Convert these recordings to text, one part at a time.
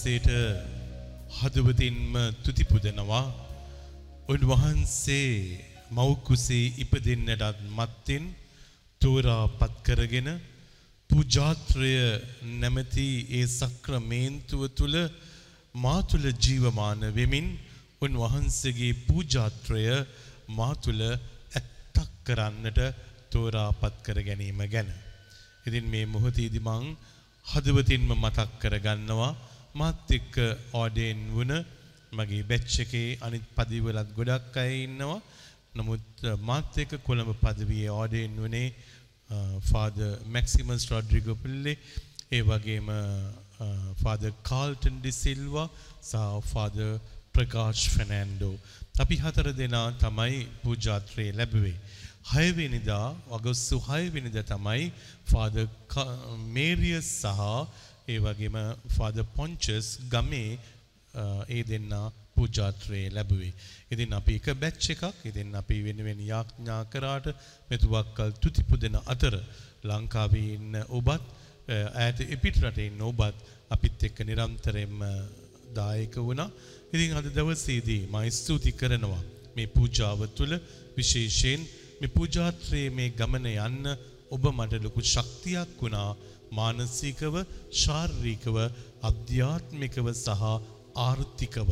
වහන්සේට හදවතින්ම තුති පුදනවා උන්වහන්සේ මව්කුසේ ඉපදෙන්නටත් මත්තෙන් තෝරා පත් කරගෙන පූජාත්‍රය නැමැති ඒ සක්‍රමේන්තුව තුළ මා තුළ ජීවමාන වෙමින් උන්වහන්සේගේ පූජාත්‍රය මා තුළ ඇත්තක් කරන්නට තෝරාපත් කර ගැනීම ගැන. ඉතින් මේ මොහොතේදී මං හදවතින්ම මතක් කරගන්නවා මාත් එක්ක ඕඩේන් වුණ මගේ බැච් එකේ අනිත් පදිවලත් ගොඩක් අය ඉන්නවා. නමුත් මාත් එක්ක කොළඹ පදවියේ ඕඩේන් වුණේ ෆාදර් මැක්සිමස් රොඩ්රිගෝ පිල්ලේ ඒ වගේම ෆාදර් කාල්ටන් ඩි සිල්වා සහ ෆාදර් ප්‍රකාශ් ෆෙනෑන්ඩෝ. අපි හතර දෙනා තමයි පූජාත්‍රයේ ලැබුවේ. හයවෙනිදා අගොස්සු හයවෙනිදා තමයි ෆාද මේරියස් සහ ඒ වගේම ෆාද පොංචස් ගමේ ඒ දෙන්න පූජාත්‍රයේ ලැබුවේ. ඉතින් අපි එක බැච් එකක් ඉතින් අපි වෙනුවෙන් යාඥා කරාට මෙතුවක්කල් තුති පුදන අතර ලංකාවේ ඉන්න ඔබත් ඈත එපිට රටේ ඉන්න ඔබත් අපිත් එක්ක නිරන්තරයෙන්ම දායක වුණා. ඉතින් අද දවසේදී මම ස්තුති කරනවා මේ පූජාව තුළ විශේෂයෙන් මේ පූජාත්‍රයේ මේ ගමන යන්න ඔබ මට ලොකු ශක්තියක් වුණා මානසිකව ශාරීරිකව අධ්‍යාත්මිකව සහ ආර්ථිකව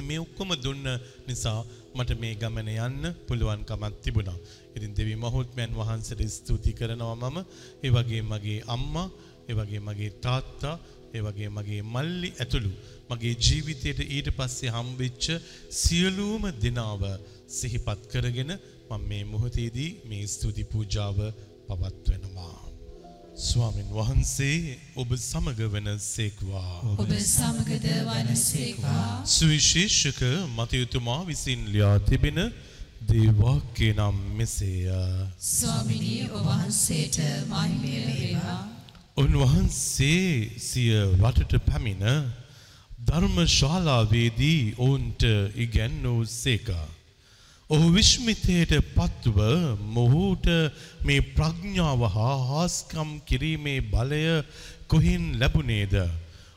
මේ ඔක්කොම දුන්න නිසා මට මේ ගමන යන්න පුළුවන්කමක් තිබුණා. ඉතින් දෙවි මහත්මයන් වහන්සේට ස්තුති කරනවා මම. ඒ වගේ මගේ අම්මා, ඒ වගේ මගේ තාත්තා, ඒ වගේ මගේ මල්ලි ඇතුළු මගේ ජීවිතයට ඊට පස්සේ හම්බෙච්ච සියලුම දිනාව සිහිපත් කරගෙන මම මේ මොහොතේදී මේ ස්තුති පූජාව පවත්වනවා. ස්වාමින් වහන්සේ ඔබ සමග වන සේක්වා. ඔබ සමගද වනසේවා සුවිශේෂක මතයුතුමා විසින් ලියා තිබෙන දේවාක්‍ය නම් මෙසේය. ස්වාමිනී ඔබ වහන්සේට මහිමය වේවා උන්වහන්සේ සිය රටට පැමිණ ධර්මශාලාවේදී ඔවුන්ට ඉගැන්නූ සේකා. ඔහු විශ්මිතයට පත්ව මොහුට මේ ප්‍රඥාව හා හාස්කම් කිරීමේ බලය කොහින් ලැබුණේද.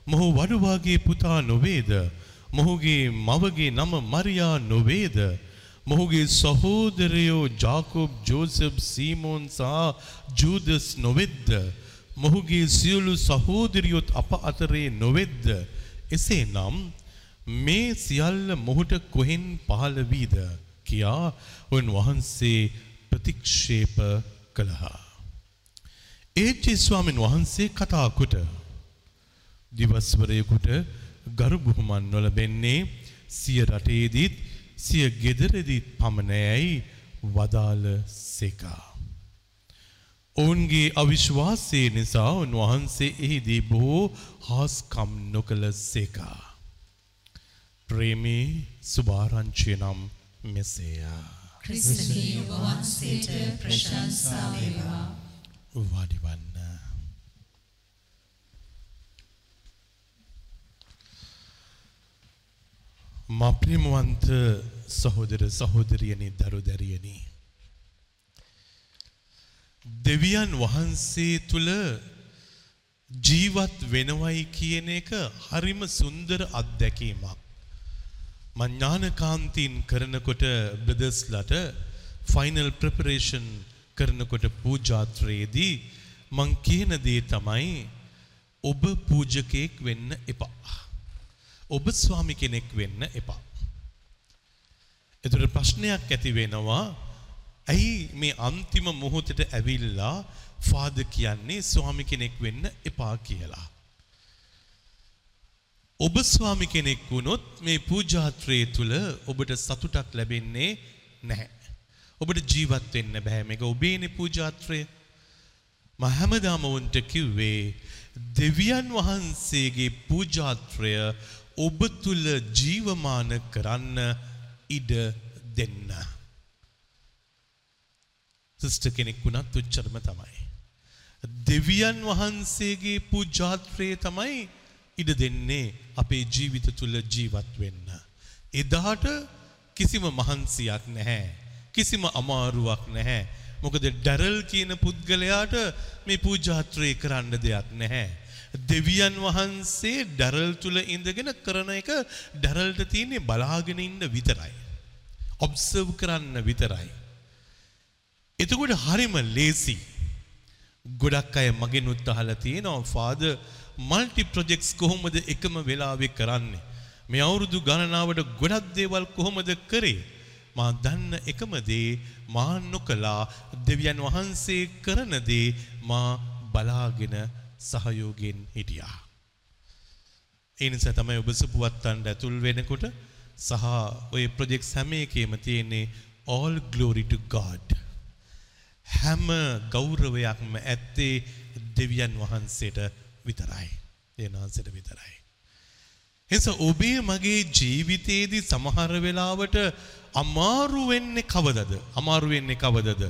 මොහු වඩුවාගේ පුතා නොවේද. මොහුගේ මවගේ නම මරියා නොවේද. මොහුගේ සහෝදරයෝ ජාකොබ් ජෝසප් සීමෝන් සහ ජූදස් නොවෙද්ද. මොහුගේ සියලු සහෝදරියොත් අප අතරේ නොවෙද්ද. එසේ නම් මේ සියල්ල මොහුට කොහෙන් පහළ වීද කියා උන්වහන්සේ ප්‍රතික්ෂේප කළහා. ඒජේ ස්වාමීන් වහන්සේ කතා කොට දිවස්වරයෙකුට ගරු බුහුමන් නොලබෙන්නේ සිය රටේදීත් සිය ගෙදරදීත් පමණයයි වදාළ සේකා. ඔවුන්ගේ අවිශ්වාසය නිසා උන්වහන්සේ එහිදී බොහෝ හාස්කම් නොකළ සේකා. ප්‍රේමී සුභාරංචිය නම් මෙසේය. ක්‍රිස්තුනී ඔබ වහන්සේට ප්‍රශංසා වේවා. වාඩිවන්න. මප්‍රිමවන්ත සහෝදර සහෝදරියනි දරු දැරියනි. දෙවියන් වහන්සේ තුළ ජීවත් වෙනවයි කියන එක හරිම සුන්දර අත්දැකීමක්. මඥානකාන්තීන් කරනකොට බ්‍රදස්ලට ෆයිනල් ප්‍රපරේෂන් කරනකොට පූජාත්‍රයේදී මං කියන දේ තමයි ඔබ පූජකයෙක් වෙන්න එපා. ඔබ ස්වාමි කෙනෙක් වෙන්න එපා. එතුට ප්‍රශ්නයක් ඇති වෙනවා ඇයි මේ අන්තිම මොහොතට ඇවිල්ලා ෆාද කියන්නේ ස්වාමි කෙනෙක් වෙන්න එපා කියලා. ඔබ ස්වාමි කෙනෙක් වුණොත් මේ පූජාත්‍රයේ තුළ ඔබට සතුටක් ලැබෙන්නේ නැහැ. ඔබට ජීවත් වෙන්න බෑ මේක ඔබේනේ පූජාත්‍රය. මම හැමදාම උන්ට කිව්වේ දෙවියන් වහන්සේගේ පූජාත්‍රය ඔබ තුල ජීවමාන කරන්න ඉඩ දෙන්න. සිස්ටර් කෙනෙක් වුණත් උච්චරම තමයි. දෙවියන් වහන්සේගේ පූජාත්‍රය තමයි ඉඩ දෙන්නේ අපේ ජීවිත තුල ජීවත් වෙන්න. එදාට කිසිම මහන්සියක් නැහැ. කිසිම අමාරුවක් නැහැ. මොකද ඩැරල් කියන පුද්ගලයාට මේ පූජාත්‍රය කරන්න දෙයක් නැහැ. දෙවියන් වහන්සේ ඩැරල් තුල ඉඳගෙන කරන එක ඩැරල්ට තියෙන්නේ බලාගෙන ඉන්න විතරයි. ඔබ්සර්ව් කරන්න විතරයි. එතකොට හරිම ලේසි. ගොඩක් අය මගෙන් උත්හලා තියෙනවා ෆාදර් මල්ටි ප්‍රොජෙක්ට්ස් කොහොමද එකම වෙලාවෙ කරන්නේ? මේ අවුරුදු ගණනාවට ගොඩක් දේවල් කොහොමද කරේ? මා දන්න එකම දේ මා නොකලා දෙවියන් වහන්සේ කරන දේ මා බලාගෙන සහයෝගයෙන් හිටියා. ඒ නිසා තමයි ඔබ සුපුවත්තන්ට ඇතුල් වෙනකොට සහ ඔය ප්‍රොජෙක්ට්ස් හැම එකේම තියෙන්නේ all glory to God. හැම ගෞරවයක්ම ඇත්තේ දෙවියන් වහන්සේට විතරයි. දෙවියන් වහන්සේට විතරයි. එනිසා ඔබේ මගේ ජීවිතයේදී සමහර වෙලාවට අමාරු වෙන්නේ කවදද? අමාරු වෙන්නේ කවදද?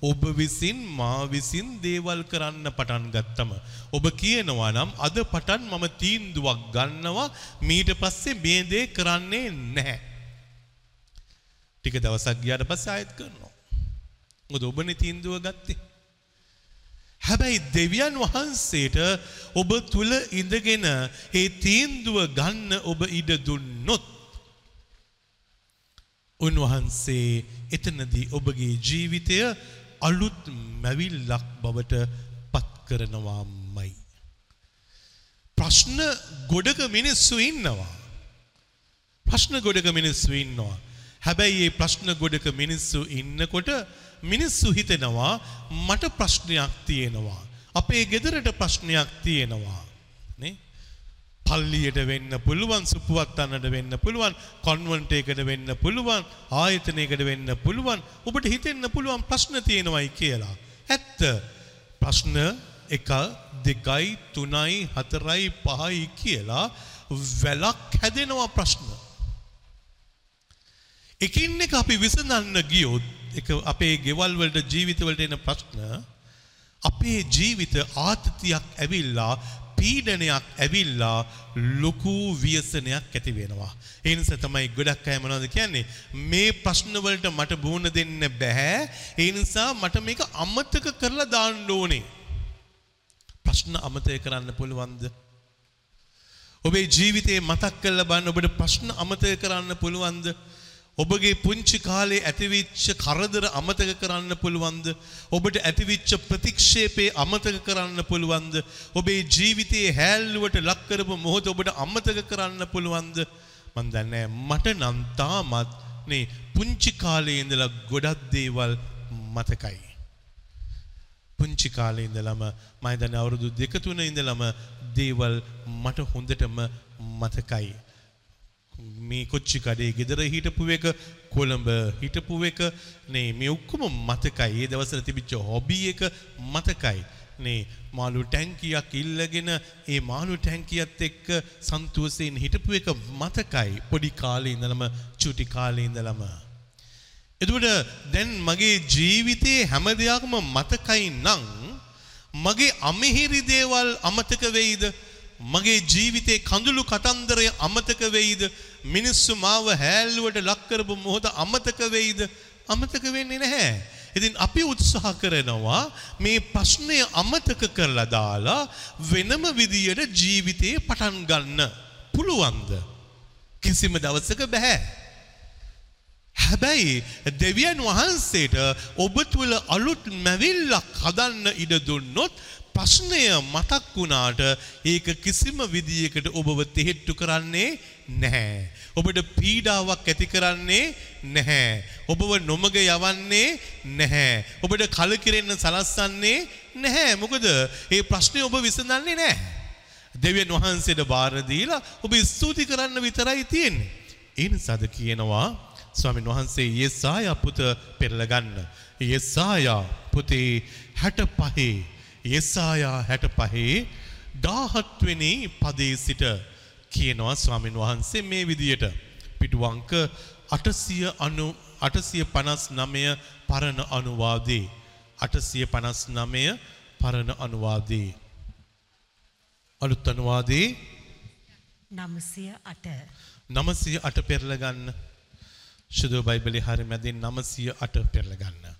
ඔබ විසින් මා විසින් දේවල් කරන්න පටන් ගත්තම ඔබ කියනවා නම් අද පටන් මම තීන්දුවක් ගන්නවා මීට පස්සේ මේ දේ කරන්නේ නැහැ. ටික දවසක් ගියාට පස්සේ ආයෙත් කරනවා. මොකද ඔබනේ තීන්දුව ගත්තේ. හැබැයි දෙවියන් වහන්සේට ඔබ තුල ඉඳගෙන ඒ තීන්දුව ගන්න ඔබ ඉඩ දුන්නොත් උන්වහන්සේ එතනදී ඔබගේ ජීවිතය අලුත් මැවිල්ලක් බවට පත් කරනවාමයි. ප්‍රශ්න ගොඩක මිනිස්සු ඉන්නවා. ප්‍රශ්න ගොඩක මිනිස්සු ඉන්නවා. හැබැයි ඒ ප්‍රශ්න ගොඩක මිනිස්සු ඉන්නකොට මිනිස්සු හිතෙනවා මට ප්‍රශ්නයක් තියෙනවා. අපේ ගෙදරට ප්‍රශ්නයක් තියෙනවා. නේ? පල්ලියට වෙන්න පුළුවන් සුපුවත්තන්නට වෙන්න පුළුවන් කොන්වන්ට් එකකට වෙන්න පුළුවන් ආයතනයකට වෙන්න පුළුවන් ඔබට හිතෙන්න පුළුවන් ප්‍රශ්න තියෙනවයි කියලා. ඇත්ත ප්‍රශ්න එක දෙකයි තුනයි හතරයි පහයි කියලා වැලක් හැදෙනවා ප්‍රශ්න. එකින් එක අපි විසඳන්න ගියොත් එක අපේ ගෙවල් වලට ජීවිත වලට එන ප්‍රශ්න අපේ ජීවිත ආතතියක් ඇවිල්ලා පීඩනයක් ඇවිල්ලා ලොකු ව්‍යසනයක් ඇති වෙනවා. ඒ නිසා තමයි ගොඩක් අය මොනවද කියන්නේ මේ ප්‍රශ්න වලට මට බුණ දෙන්න බෑ. ඒ නිසා මට මේක අමතක කරලා දාන්න ඕනේ. ප්‍රශ්න අමතක කරන්න පුළුවන්ද? ඔබේ ජීවිතේ මතක් කරලා බලන්න ඔබට ප්‍රශ්න අමතක කරන්න පුළුවන්ද? ඔබගේ පුංචි කාලේ ඇතිවිච්ච කරදර අමතක කරන්න පුළුවන්ද? ඔබට ඇතිවිච්ච ප්‍රතික්ෂේපේ අමතක කරන්න පුළුවන්ද? ඔබේ ජීවිතයේ හැල්ලුවට ලක් කරපු මොහොත ඔබට අමතක කරන්න පුළුවන්ද? මන් දන්නේ මට නම් තාමත් නේ පුංචි කාලේ ඉඳලා ගොඩක් දේවල් මතකයි. පුංචි කාලේ ඉඳලම මම දන්නේ අවුරුදු දෙක තුන ඉඳලම දේවල් මට හොඳටම මතකයි. මේ කොච්චි කඩේ ගෙදර හිටපු එක කොළඹ හිටපු එක නේ මේ ඔක්කොම මතකයි. ඒ දවස්වල තිබිච්ච හොබි එක මතකයි. නේ මාළු ටැංකියක් ඉල්ලගෙන ඒ මාළු ටැංකියත් එක්ක සන්තෝෂයෙන් හිටපු එක මතකයි. පොඩි කාලේ ඉඳලම චුටි කාලේ ඉඳලම. එතකොට දැන් මගේ ජීවිතයේ හැම දෙයක්ම මතකයි නම් මගේ අමිහිරි දේවල් අමතක වෙයිද? මගේ ජීවිතේ කඳුළු කතන්දරය අමතක වෙයිද? මිනිස්සු මාව හැල්ලුවට ලක් කරපු මොහොත අමතක වෙයිද? අමතක වෙන්නේ නැහැ. ඉතින් අපි උත්සාහ කරනවා මේ ප්‍රශ්නය අමතක කරලා දාලා වෙනම විදියට ජීවිතේ පටන් ගන්න පුළුවන්ද? කිසිම දවසක බෑ. හැබැයි දෙවියන් වහන්සේට ඔබ තුළ අලුත් මැවිල්ලක් හදන්න ඉඩ දුන්නොත් ප්‍රශ්නය මතක් වුණාට ඒක කිසිම විදියකට ඔබව තෙහෙට්ටු කරන්නේ නැහැ. ඔබට පීඩාවක් ඇති කරන්නේ නැහැ. ඔබව නොමග යවන්නේ නැහැ. ඔබට කලකිරෙන්න සලස්සන්නේ නැහැ. මොකද ඒ ප්‍රශ්නේ ඔබ විසඳන්නේ නැහැ. දෙවියන් වහන්සේට බාර දීලා ඔබ ස්තුති කරන්න විතරයි තියෙන්නේ. ඒ නිසාද කියනවා ස්වාමීන් වහන්සේ යෙසායා පුත පෙරල ගන්න. යෙසායා පුතේ 65 යෙසායා 65 17 වෙනි පදයේ සිට කියනවා ස්වාමීන් වහන්සේ මේ විදියට පිටු අංක 890 859 පරණ අනුවාදේ 859 පරණ අනුවාදේ අලුත් අනුවාදේ නමසය අට 908 පෙරල ගන්න. ශුද්ධ බයිබලයේ හරිය මැදින් 908 පෙරල ගන්න.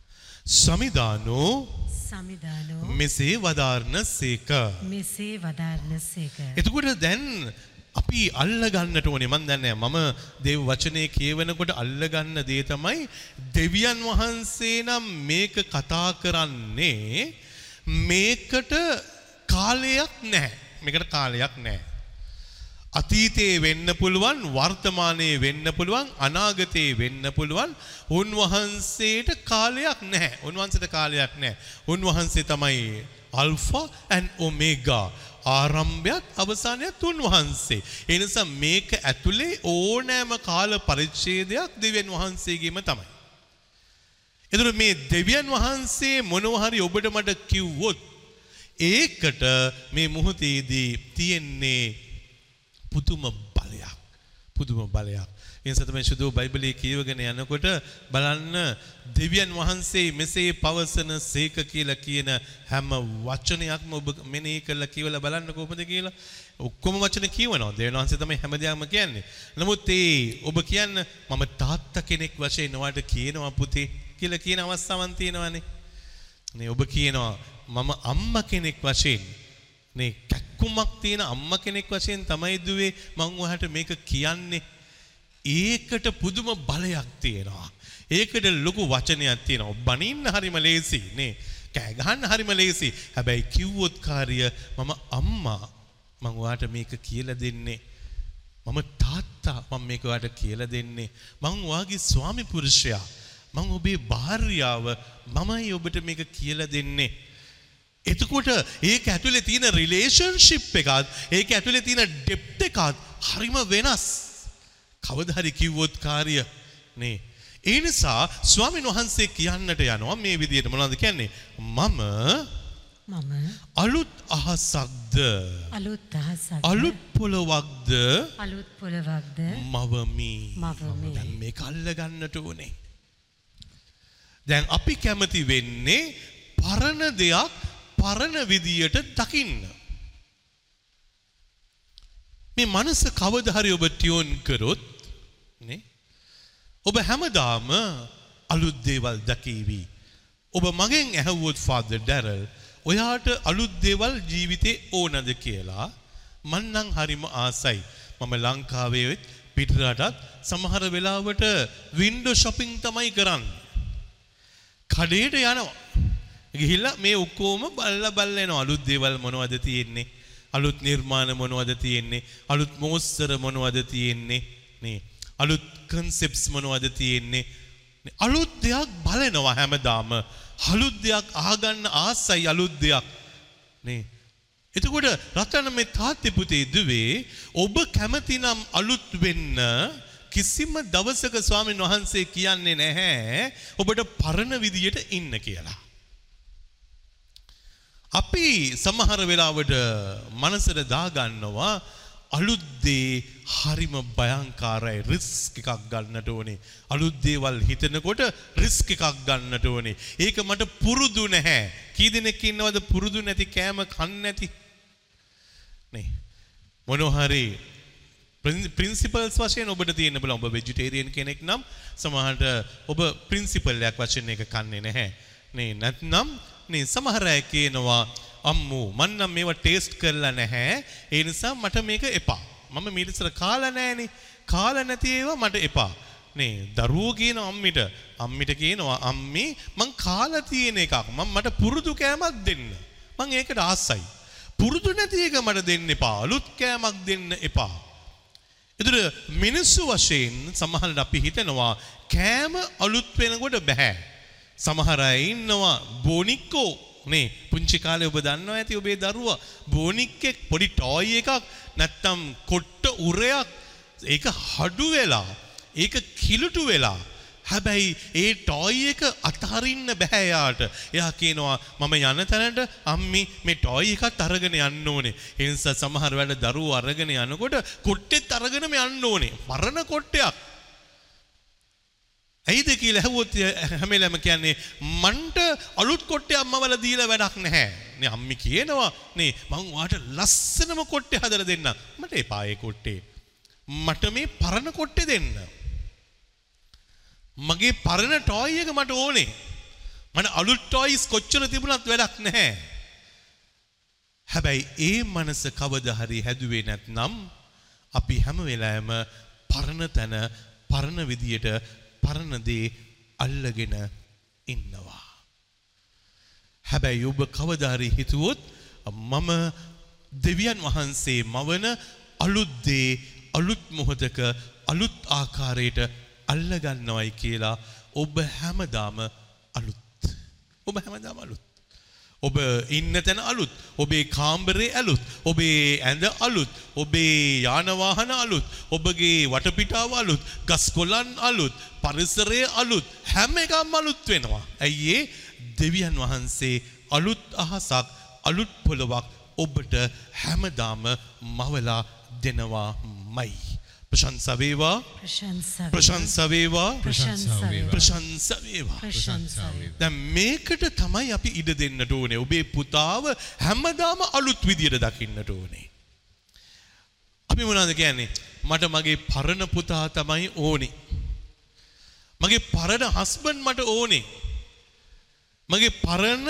සමිදානෝ සමිධානෝ මෙසේ වදාරන සේක. මෙසේ වදාරන සේක. එතකොට දැන් අපි අල්ල ගන්නට ඕනේ මන් දන්නේ නැහැ. මම දේව වචනේ කියවනකොට අල්ල ගන්න දේ තමයි දෙවියන් වහන්සේ නම් මේක කතා කරන්නේ මේකට කාලයක් නැහැ. මේකට කාලයක් නැහැ. අතීතයේ වෙන්න පුළුවන් වර්තමානයේ වෙන්න පුළුවන් අනාගතයේ වෙන්න පුළුවන් උන්වහන්සේට කාලයක් නැහැ. උන්වහන්සේට කාලයක් නැහැ. උන්වහන්සේ තමයි අල්ෆා and ඔමේගා ආරම්භයත් අවසානයත් උන්වහන්සේ. ඒ නිසා මේක ඇතුලේ ඕනෑම කාල පරිච්ඡේදයක් දෙවියන් වහන්සේගේම තමයි. එතකොට මේ දෙවියන් වහන්සේ මොනවා හරි ඔබට මට කිව්වොත් ඒකට මේ මොහොතේදී තියෙන්නේ පුදුම බලයක්. පුදුම බලයක්. ඒ නිසා තමයි සුදු බයිබලයේ කියවගෙන යනකොට බලන්න දෙවියන් වහන්සේ මෙසේ පවසන සේක කියලා කියන හැම වචනයක්ම ඔබ මෙනෙහි කරලා කියවලා බලන්න කොහොමද කියලා. ඔක්කොම වචන කියවනවා. දෙවියන් වහන්සේ තමයි හැමදේම කියන්නේ. නමුත් ඒ ඔබ කියන්න මම තාත්තා කෙනෙක් වශයෙන් ඔයාලට කියනවා පුතේ කියලා කියන අවස්ථාවන් තියෙනවානේ. නේ ඔබ කියනවා මම අම්මා කෙනෙක් වශයෙන් නේ කැක්කුමක් තියෙන අම්මා කෙනෙක් වශයෙන් තමයි දුවේ මං ඔයාලට මේක කියන්නේ. ඒකට පුදුම බලයක් තියෙනවා. ඒකට ලොකු වචනයක් තියෙනවා. බනින්න හරිම ලේසි නේ. කෑ ගහන්න හරිම ලේසි. හැබැයි කිව්වොත් කාර්ය මම අම්මා මං ඔයාලට මේක කියලා දෙන්නේ. මම තාත්තා මම මේක ඔයාලට කියලා දෙන්නේ. මං ඔයාගේ ස්වාමි පුරුෂයා. මං ඔබේ භාර්යාව මමයි ඔබට මේක කියලා දෙන්නේ. එතකොට ඒක ඇතුලේ තියෙන රිලේෂන්ෂිප් එකත් ඒක ඇතුලේ තියෙන ඩෙප්ත් එකත් හරිම වෙනස්. කවදා හරි කිව්වොත් කාර්ය නේ. ඒ නිසා ස්වාමීන් වහන්සේ කියන්නට යනවා මේ විදිහට මොනවද කියන්නේ? මම මම අලුත් අහසක්ද අලුත් අහසක් අලුත් පොළොවක්ද අලුත් පොළවක්ද මවමි. මවමි. දැන් මේක අල්ල ගන්නට ඕනේ. දැන් අපි කැමති වෙන්නේ පරණ දෙයක් පරණ විදියට දකින්න. මේ මනස කවදා හරි ඔබ ටියුන් කරොත් නේ ඔබ හැමදාම අලුත් දේවල් දකීවි. ඔබ මගෙන් ඇහුවොත් ෆාදර් ඩැරල් ඔයාට අලුත් දේවල් ජීවිතේ ඕනද කියලා මං නම් හරිම ආසයි. මම ලංකාවේ පිටරටත් සමහර වෙලාවට වින්ඩෝ shopping තමයි කරන්නේ. කඩේට යනවා. ගිහිල්ලා මේ ඔක්කොම බල්ලා බල්ලා එනවා අලුත් දේවල් මොනවද තියෙන්නේ අලුත් නිර්මාණ මොනවද තියෙන්නේ අලුත් මෝස්තර මොනවද තියෙන්නේ නේ අලුත් කන්සෙප්ට්ස් මොනවද තියෙන්නේ? නේ, අලුත් දෙයක් බලනවා හැමදාම. අලුත් දෙයක් අහගන්න ආසයි අලුත් දෙයක්. නේ? එතකොට රතන මේ තාත්තේ පුතේ දුවේ ඔබ කැමතිනම් අලුත් වෙන්න කිසිම දවසක ස්වාමීන් වහන්සේ කියන්නේ නැහැ ඔබට පරණ විදියට ඉන්න කියලා. අපි සමහර වෙලාවට මනසට දාගන්නවා අලුත් දේ හරිම භයංකාරයි රිස්ක් එකක් ගන්නට ඕනේ. අලුත් දේවල් හිතනකොට රිස්ක් එකක් ගන්නට ඕනේ. ඒක මට පුරුදු නැහැ. කී දෙනෙක් ඉන්නවද පුරුදු නැති කෑම කන්නේ නැති? නේ. මොනවා හරි ප්‍රින්සිපල්ස් වශයෙන් ඔබට තියෙන බල ඔබ වෙජිටේරියන් කෙනෙක් නම් සමහරට ඔබ ප්‍රින්සිපල් එකක් වශයෙන් ඒක කන්නේ නැහැ. නේ නැත්නම් නේ සමහර අය කියනවා අම්මෝ මන් නම් මේවා ටේස්ට් කරලා නැහැ. ඒ නිසා මට මේක එපා. මම මීට ඉස්සර කාලා නැහනේ. කාලා නැති ඒවා මට එපා. නේ දරුවෝ කියන අම්මිට අම්මිට කියනවා අම්මි මං කාලා තියෙන එකක් මම මට පුරුදු කෑමක් දෙන්න. මං ඒකට ආසයි. පුරුදු නැති එක මට දෙන්න එපා. අලුත් කෑමක් දෙන්න එපා. එතකොට මිනිස්සු වශයෙන් සමහරවිට අපි හිතනවා කෑම අලුත් වෙනකොට බෑ. සමහර අය ඉන්නවා බොනික්කෝ නේ පුංචි කාලේ ඔබ දන්නවා ඇති ඔබේ දරුවා බොනික්කෙක් පොඩි ටෝයි එකක් නැත්තම් කොට්ට උරයක් ඒක හඩු වෙලා ඒක කිලුටු වෙලා හැබැයි ඒ ටෝයි එක අතහරින්න බෑ යාට. එයා කියනවා මම යන තැනට අම්මි මේ ටෝයි එකත් අරගෙන යන්න ඕනේ. ඒ නිසා සමහර වෙලාවට දරුවෝ අරගෙන යනකොට කොට්ටෙත් අරගෙනම යන්න ඕනේ. මරණ කොට්ටයක්. ඇයිද කියලා ඇහුවොත් හැමලම කියන්නේ මන්ට අලුත් කොට්ටේ අම්මවල දීලා වැඩක් නැහැ. නේ අම්මි කියනවා නේ මං වාට ලස්සනම කොට්ටේ හදලා දෙන්නම්. මට එපා ඒ කොට්ටේ. මට මේ පරණ කොට්ටේ දෙන්න. මගේ පරණ ටෝයි එක මට ඕනේ. මට අලුත් ටෝයිස් කොච්චර තිබුණත් වැඩක් නැහැ. හැබැයි ඒ මනස කවදා හරි හැදුවේ නැත්නම් අපි හැම වෙලාවෙම පරණ තැන පරණ විදියට පරණ දේ අල්ලගෙන ඉන්නවා. හැබැයි ඔබ කවදා හරි හිතුවොත් මම දෙවියන් වහන්සේ මවන අලුත් දේ අලුත් මොහොතක අලුත් ආකාරයට අල්ලගන්නවයි කියලා ඔබ හැමදාම අලුත්. ඔබ හැමදාම අලුත්. ඔබ ඉන්න තැන අලුත්. ඔබේ කාම්බරේ අලුත්. ඔබේ ඇඳ අලුත්. ඔබේ යානවාහන අලුත්. ඔබගේ වටපිටාව අලුත්. ගස්කොලන් අලුත්. පරිසරය අලුත්. හැම එකම අලුත් වෙනවා. ඇයි ඒ දෙවියන් වහන්සේ අලුත් අහසක් අලුත් පොළොවක් ඔබට හැමදාම මවලා දෙනවාමයි. ප්‍රශංසා වේවා ප්‍රශංසා ප්‍රශංසා වේවා ප්‍රශංසා වේවා. ප්‍රශංසා වේවා ප්‍රශංසා වේවා. දැන් මේකට තමයි අපි ඉඩ දෙන්නට ඕනේ. ඔබේ පුතාව හැමදාම අලුත් විදියට දකින්නට ඕනේ. අපි මොනවද කියන්නේ? මට මගේ පරණ පුතා තමයි ඕනේ. මගේ පරණ හස්බන්ඩ් මට ඕනේ. මගේ පරණ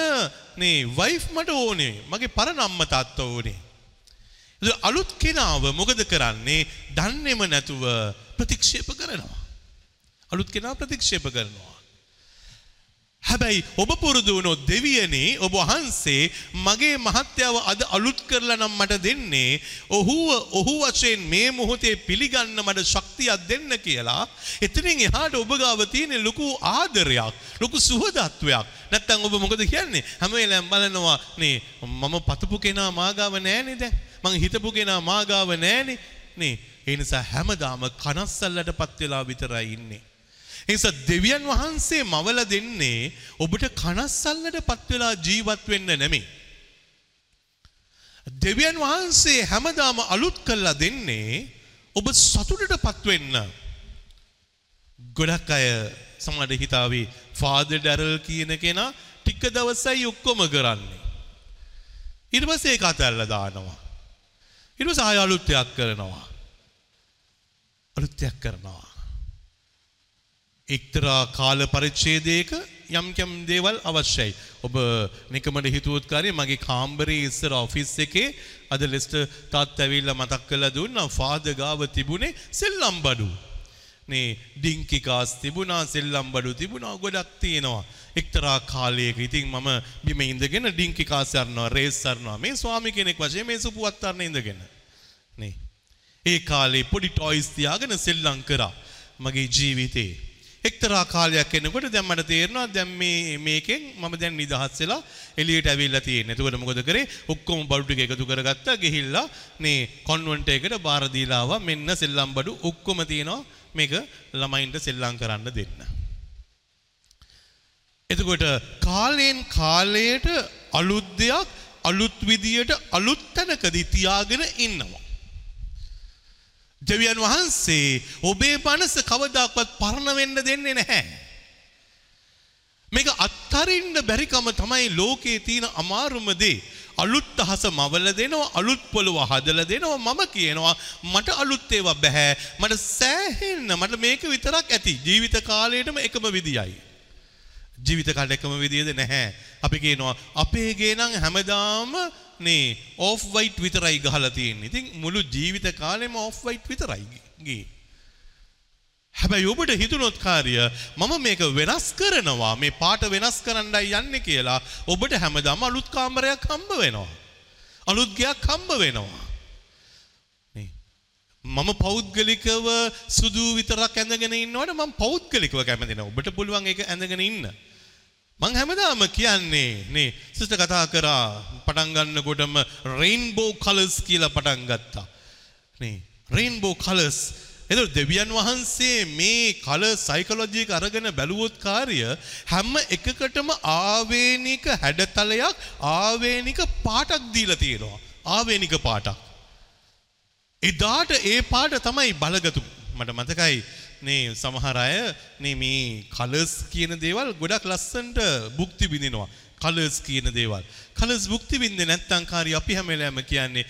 නේ වයිෆ් මට ඕනේ. මගේ පරණ අම්මා තාත්තා ඕනේ. ඉතින් අලුත් කෙනාව මොකද කරන්නේ? දන්නේම නැතුව ප්‍රතික්ෂේප කරනවා. අලුත් කෙනා ප්‍රතික්ෂේප කරනවා. හැබැයි ඔබ පුරුදු වුණොත් දෙවියනේ ඔබ වහන්සේ මගේ මහත්යාව අද අලුත් කරලා නම් මට දෙන්නේ ඔහුව ඔහු වශයෙන් මේ මොහොතේ පිළිගන්න මට ශක්තියක් දෙන්න කියලා එතනින් එහාට ඔබ ගාව තියෙන ලොකු ආදරයක් ලොකු සුහදත්වයක් නැත්තම් ඔබ මොකද කියන්නේ හැම වෙලාවෙම බලනවා නේ මම පතපු කෙනා මාගාව නෑනේ දැන් මං හිතපු කෙනා මාගාව නෑනේ නේ ඒ නිසා හැමදාම කනස්සල්ලටපත් වෙලා විතරයි ඉන්නේ නිසා දෙවියන් වහන්සේ මවල දෙන්නේ ඔබට කනස්සල්ලට පත්වෙලා ජීවත් වෙන්න නෙමේ. දෙවියන් වහන්සේ හැමදාම අලුත් කල්ලා දෙන්නේ ඔබ සතුටට පත්වෙන්න. ගොඩක් අය සමට හිතාවේ ෆාද ඩැරල් කියන කෙනා ටික්ක දවසයි ඔක්කොම කරන්නේ. ඉරිවසේ කතැල්ල දානවා. ඉරිව සහය අලුත්තයක් කරනවා. අලුත්තයක් කරනවා. එක්තරා කාල පරිච්ඡේදයක යම් යම් දේවල් අවශ්‍යයි. ඔබ නිකමට හිතුවොත් කාරේ මගේ කාම්බරේ ඉස්සර ඔෆිස් එකේ අද ලෙස්ටර් තාත්තා ඇවිල්ලා මතක් කරලා දුන්නා ෆාදර් ගාව තිබුණේ සෙල්ලම් බඩු. නේ ඩිංකි කාස් තිබුණා සෙල්ලම් බඩු තිබුණා ගොඩක් තියෙනවා. එක්තරා කාලයක ඉතින් මම බිම ඉඳගෙන ඩිංකි කාස් යනවා රේස් කරනවා මේ ස්වාමි කෙනෙක් වශයෙන් මේ සුපුවත් අරන ඉඳගෙන. නේ. ඒ කාලේ පොඩි ටොයිස් තියාගෙන සෙල්ලම් කරා මගේ ජීවිතේ. එක්තරා කාලයක් එනකොට දැන් මට තේරෙනවා දැන් මේ මේකෙන් මම දැන් නිදහස් වෙලා එළියට ඇවිල්ලා තියෙන්නේ. එතකොට මොකද කරේ? ඔක්කොම බඩු ටික එකතු කරගත්තා ගිහිල්ලා මේ කොන්වෙන්ට් එකකට බාර දීලා ආවා. මෙන්න සෙල්ලම් බඩු ඔක්කොම තියෙනවා. මේක ළමයින්ට සෙල්ලම් කරන්න දෙන්න. එතකොට කාලයෙන් කාලයට අලුත් දෙයක් අලුත් විදියට අලුත් තැනකදී තියාගෙන ඉන්නවා. දෙවියන් වහන්සේ ඔබේ මනස කවදාක්වත් පරණ වෙන්න දෙන්නේ නැහැ. මේක අත්තරින්න බැරිකම තමයි ලෝකයේ තියෙන අමාරුම දේ. අලුත් අහස මවල දෙනවා අලුත් පොළොව හදලා දෙනවා මම කියනවා මට අලුත් ඒවා බෑ මට සෑහෙන්න මට මේක විතරක් ඇති ජීවිත කාලයටම එකම විදියයි ජීවිත කාලේ එකම විදියද නැහැ අපි කියනවා අපේ ගේ නම් හැමදාම නේ ඔෆ් වයිට් විතරයි ගහලා තියෙන්නේ ඉතින් මුළු ජීවිත කාලෙම ඔෆ් වයිට් විතරයි ගේ හැබැයි ඔබට හිතුනොත් කාර්ය මම මේක වෙනස් කරනවා මේ පාට වෙනස් කරන්නයි යන්නේ කියලා ඔබට හැමදාම අලුත් කාමරයක් හම්බ වෙනවා. අලුත් ගයක් හම්බ වෙනවා. නේ. මම පෞද්ගලිකව සුදු විතරක් ඇඳගෙන ඉන්නවට මම පෞද්ගලිකව කැමති නැහැ. ඔබට පුළුවන් ඒක ඇඳගෙන ඉන්න. මං හැමදාම කියන්නේ නේ සිස්ටර් කතා කරා පටන් ගන්නකොටම රේන්බෝ කලර්ස් කියලා පටන් ගත්තා. නේ රේන්බෝ කලර්ස් එතකොට දෙවියන් වහන්සේ මේ කල සයිකොලොජික අරගෙන බැලුවොත් කාර්ය හැම එකකටම ආවේනික හැඩතලයක් ආවේනික පාටක් දීලා තියෙනවා. ආවේනික පාටක්. එදාට ඒ පාට තමයි බලගතු මට මතකයි නේ සමහර අය නේ මේ කලර්ස් කියන දේවල් ගොඩක් ලස්සනට භුක්ති විඳිනවා. කලර්ස් කියන දේවල්. කලර්ස් භුක්ති විඳින්නේ නැත්නම් කාරි අපි හැම වෙලාවෙම කියන්නේ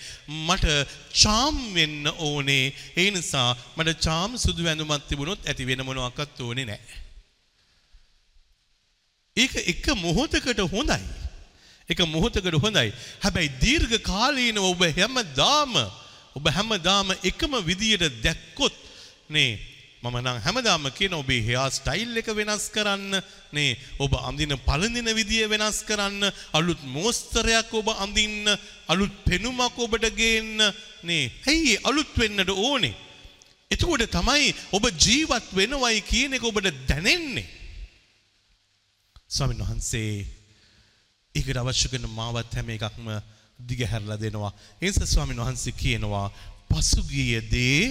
මට චාම් වෙන්න ඕනේ. ඒ නිසා මට චාම් සුදු ඇඳුමක් තිබුණොත් ඇති වෙන මොනවාක්වත් ඕනේ නැහැ. ඒක එක මොහොතකට හොඳයි. එක මොහොතකට හොඳයි. හැබැයි දීර්ඝ කාලීනව ඔබ හැමදාම ඔබ හැමදාම එකම විදියට දැක්කොත් නේ මම නම් හැමදාම කියන ඔබේ හෙයා ස්ටයිල් එක වෙනස් කරන්න නේ ඔබ අඳින පළඳින විදිය වෙනස් කරන්න අලුත් මෝස්තරයක් ඔබ අඳින්න අලුත් පෙනුමක් ඔබට ගේන්න නේ ඇයි අලුත් වෙන්නට ඕනේ? එතකොට තමයි ඔබ ජීවත් වෙනවයි කියන එක ඔබට දැනෙන්නේ. ස්වාමීන් වහන්සේ ඒකට අවශ්‍ය කරන මාවත් හැම එකක්ම දිගහැරලා දෙනවා. ඒ නිසා ස්වාමීන් වහන්සේ කියනවා පසුගිය දේ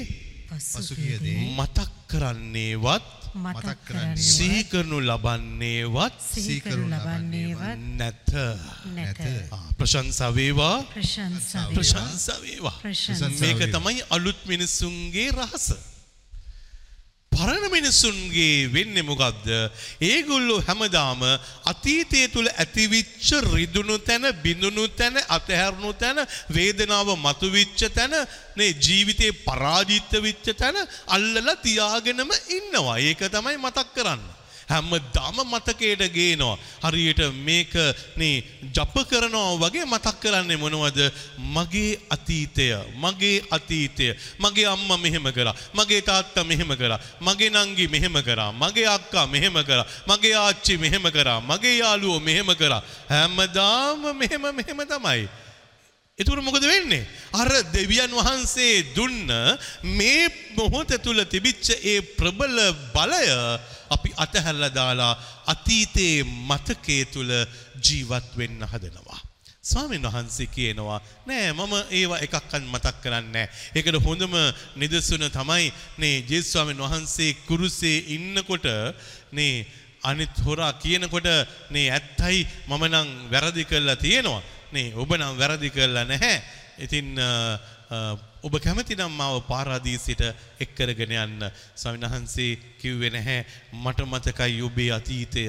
පසුගිය දේ මතක් කරන්නේවත් මතක් කරන්නේ සිහි කරනු ලබන්නේවත් සිහිකරු ලබන්නේවත් නැත. නැත. ආ, ප්‍රශංසා වේවා ප්‍රශංසා වේවා. මේක. තමයි අලුත් මිනිසුන්ගේ රහස. පරණ මිනිසුන්ගේ වෙන්නේ මොකක්ද? ඒගොල්ලෝ හැමදාම අතීතය තුල ඇතිවිච්ච රිදුණු තැන, බිඳුණු තැන, අතහැරුණු තැන, වේදනාව මතුවිච්ච තැන, නේ ජීවිතේ පරාජිත වෙච්ච තැන අල්ලලා තියාගෙනම ඉන්නවා. ඒක තමයි මතක් කරන්නේ. හැමදාම මතකයට ගේනවා. හරියට මේක නේ ජප කරනවා වගේ මතක් කරන්නේ මොනවද? මගේ අතීතය, මගේ අතීතය, මගේ අම්මා මෙහෙම කරා, මගේ තාත්තා මෙහෙම කරා, මගේ නංගි මෙහෙම කරා, මගේ අක්කා මෙහෙම කරා, මගේ ආච්චි මෙහෙම කරා, මගේ යාළුවෝ මෙහෙම කරා. හැමදාම මෙහෙම මෙහෙම තමයි. එතුර මොකද වෙන්නේ. අර දෙවියන් වහන්සේ දුන්න මේ මොහොත තුළ තිබිච්ච ඒ ප්‍රබල බලය අපි අතහැරලා දාලා අතීතයේ මතකයේ තුළ ජීවත් වෙන්න හදනවා. ස්වාමීන් වහන්සේ කියනවා නෑ මම ඒවා එකක්වත් මතක් කරන්නේ නෑ. ඒකට හොඳම නිදසුන තමයි නේ ජේසුස් ස්වාමීන් වහන්සේ කුරුසේ ඉන්නකොට නේ අනිත් හොරා කියනකොට නේ ඇත්තයි මම නම් වැරදි කළා තියෙනවා. නේ ඔබ නම් වැරදි කළා නැහැ. ඉතින් අ, අ, ඔබ කැමති නම් මාව පාරාදීසයට එක් කරගෙන යන්න. ස්වාමීන් වහන්සේ කිව්වේ නැහැ මට මතකයි ඔබේ අතීතය.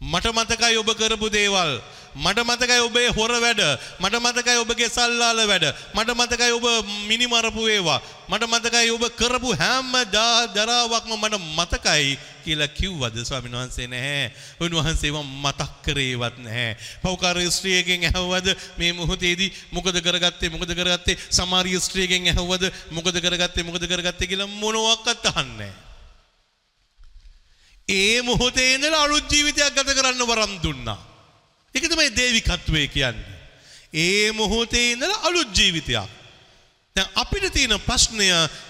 මට මතකයි ඔබ කරපු දේවල්. මට මතකයි ඔබේ හොර වැඩ. මට මතකයි ඔබගේ සල්ලාල වැඩ. මට මතකයි ඔබ මිනිමරපු ඒවා. මට මතකයි ඔබ කරපු හැම දා දරාවක්ම මට මතකයි කියලා කිව්වද ස්වාමීන් වහන්සේ නැහැ. උන්වහන්සේව මතක් කරේවත් නැහැ. පෞකාර ස්ත්‍රියගෙන් ඇහුවද මේ මොහොතේදී මොකද කරගත්තේ මොකද කරගත්තේ සමාරිය ස්ත්‍රියගෙන් ඇහුවද මොකද කරගත්තේ මොකද කරගත්තේ කියලා මොනවත් අහන්නේ නැහැ. ඒ මොහොතේ ඉඳලා අලුත් ජීවිතයක් ගත කරන්න වරම් දුන්නා. ඒක තමයි දේවිකත්වය කියන්නේ. ඒ මොහොතේ ඉඳලා අලුත් ජීවිතයක්. දැන් අපිට තියෙන ප්‍රශ්නය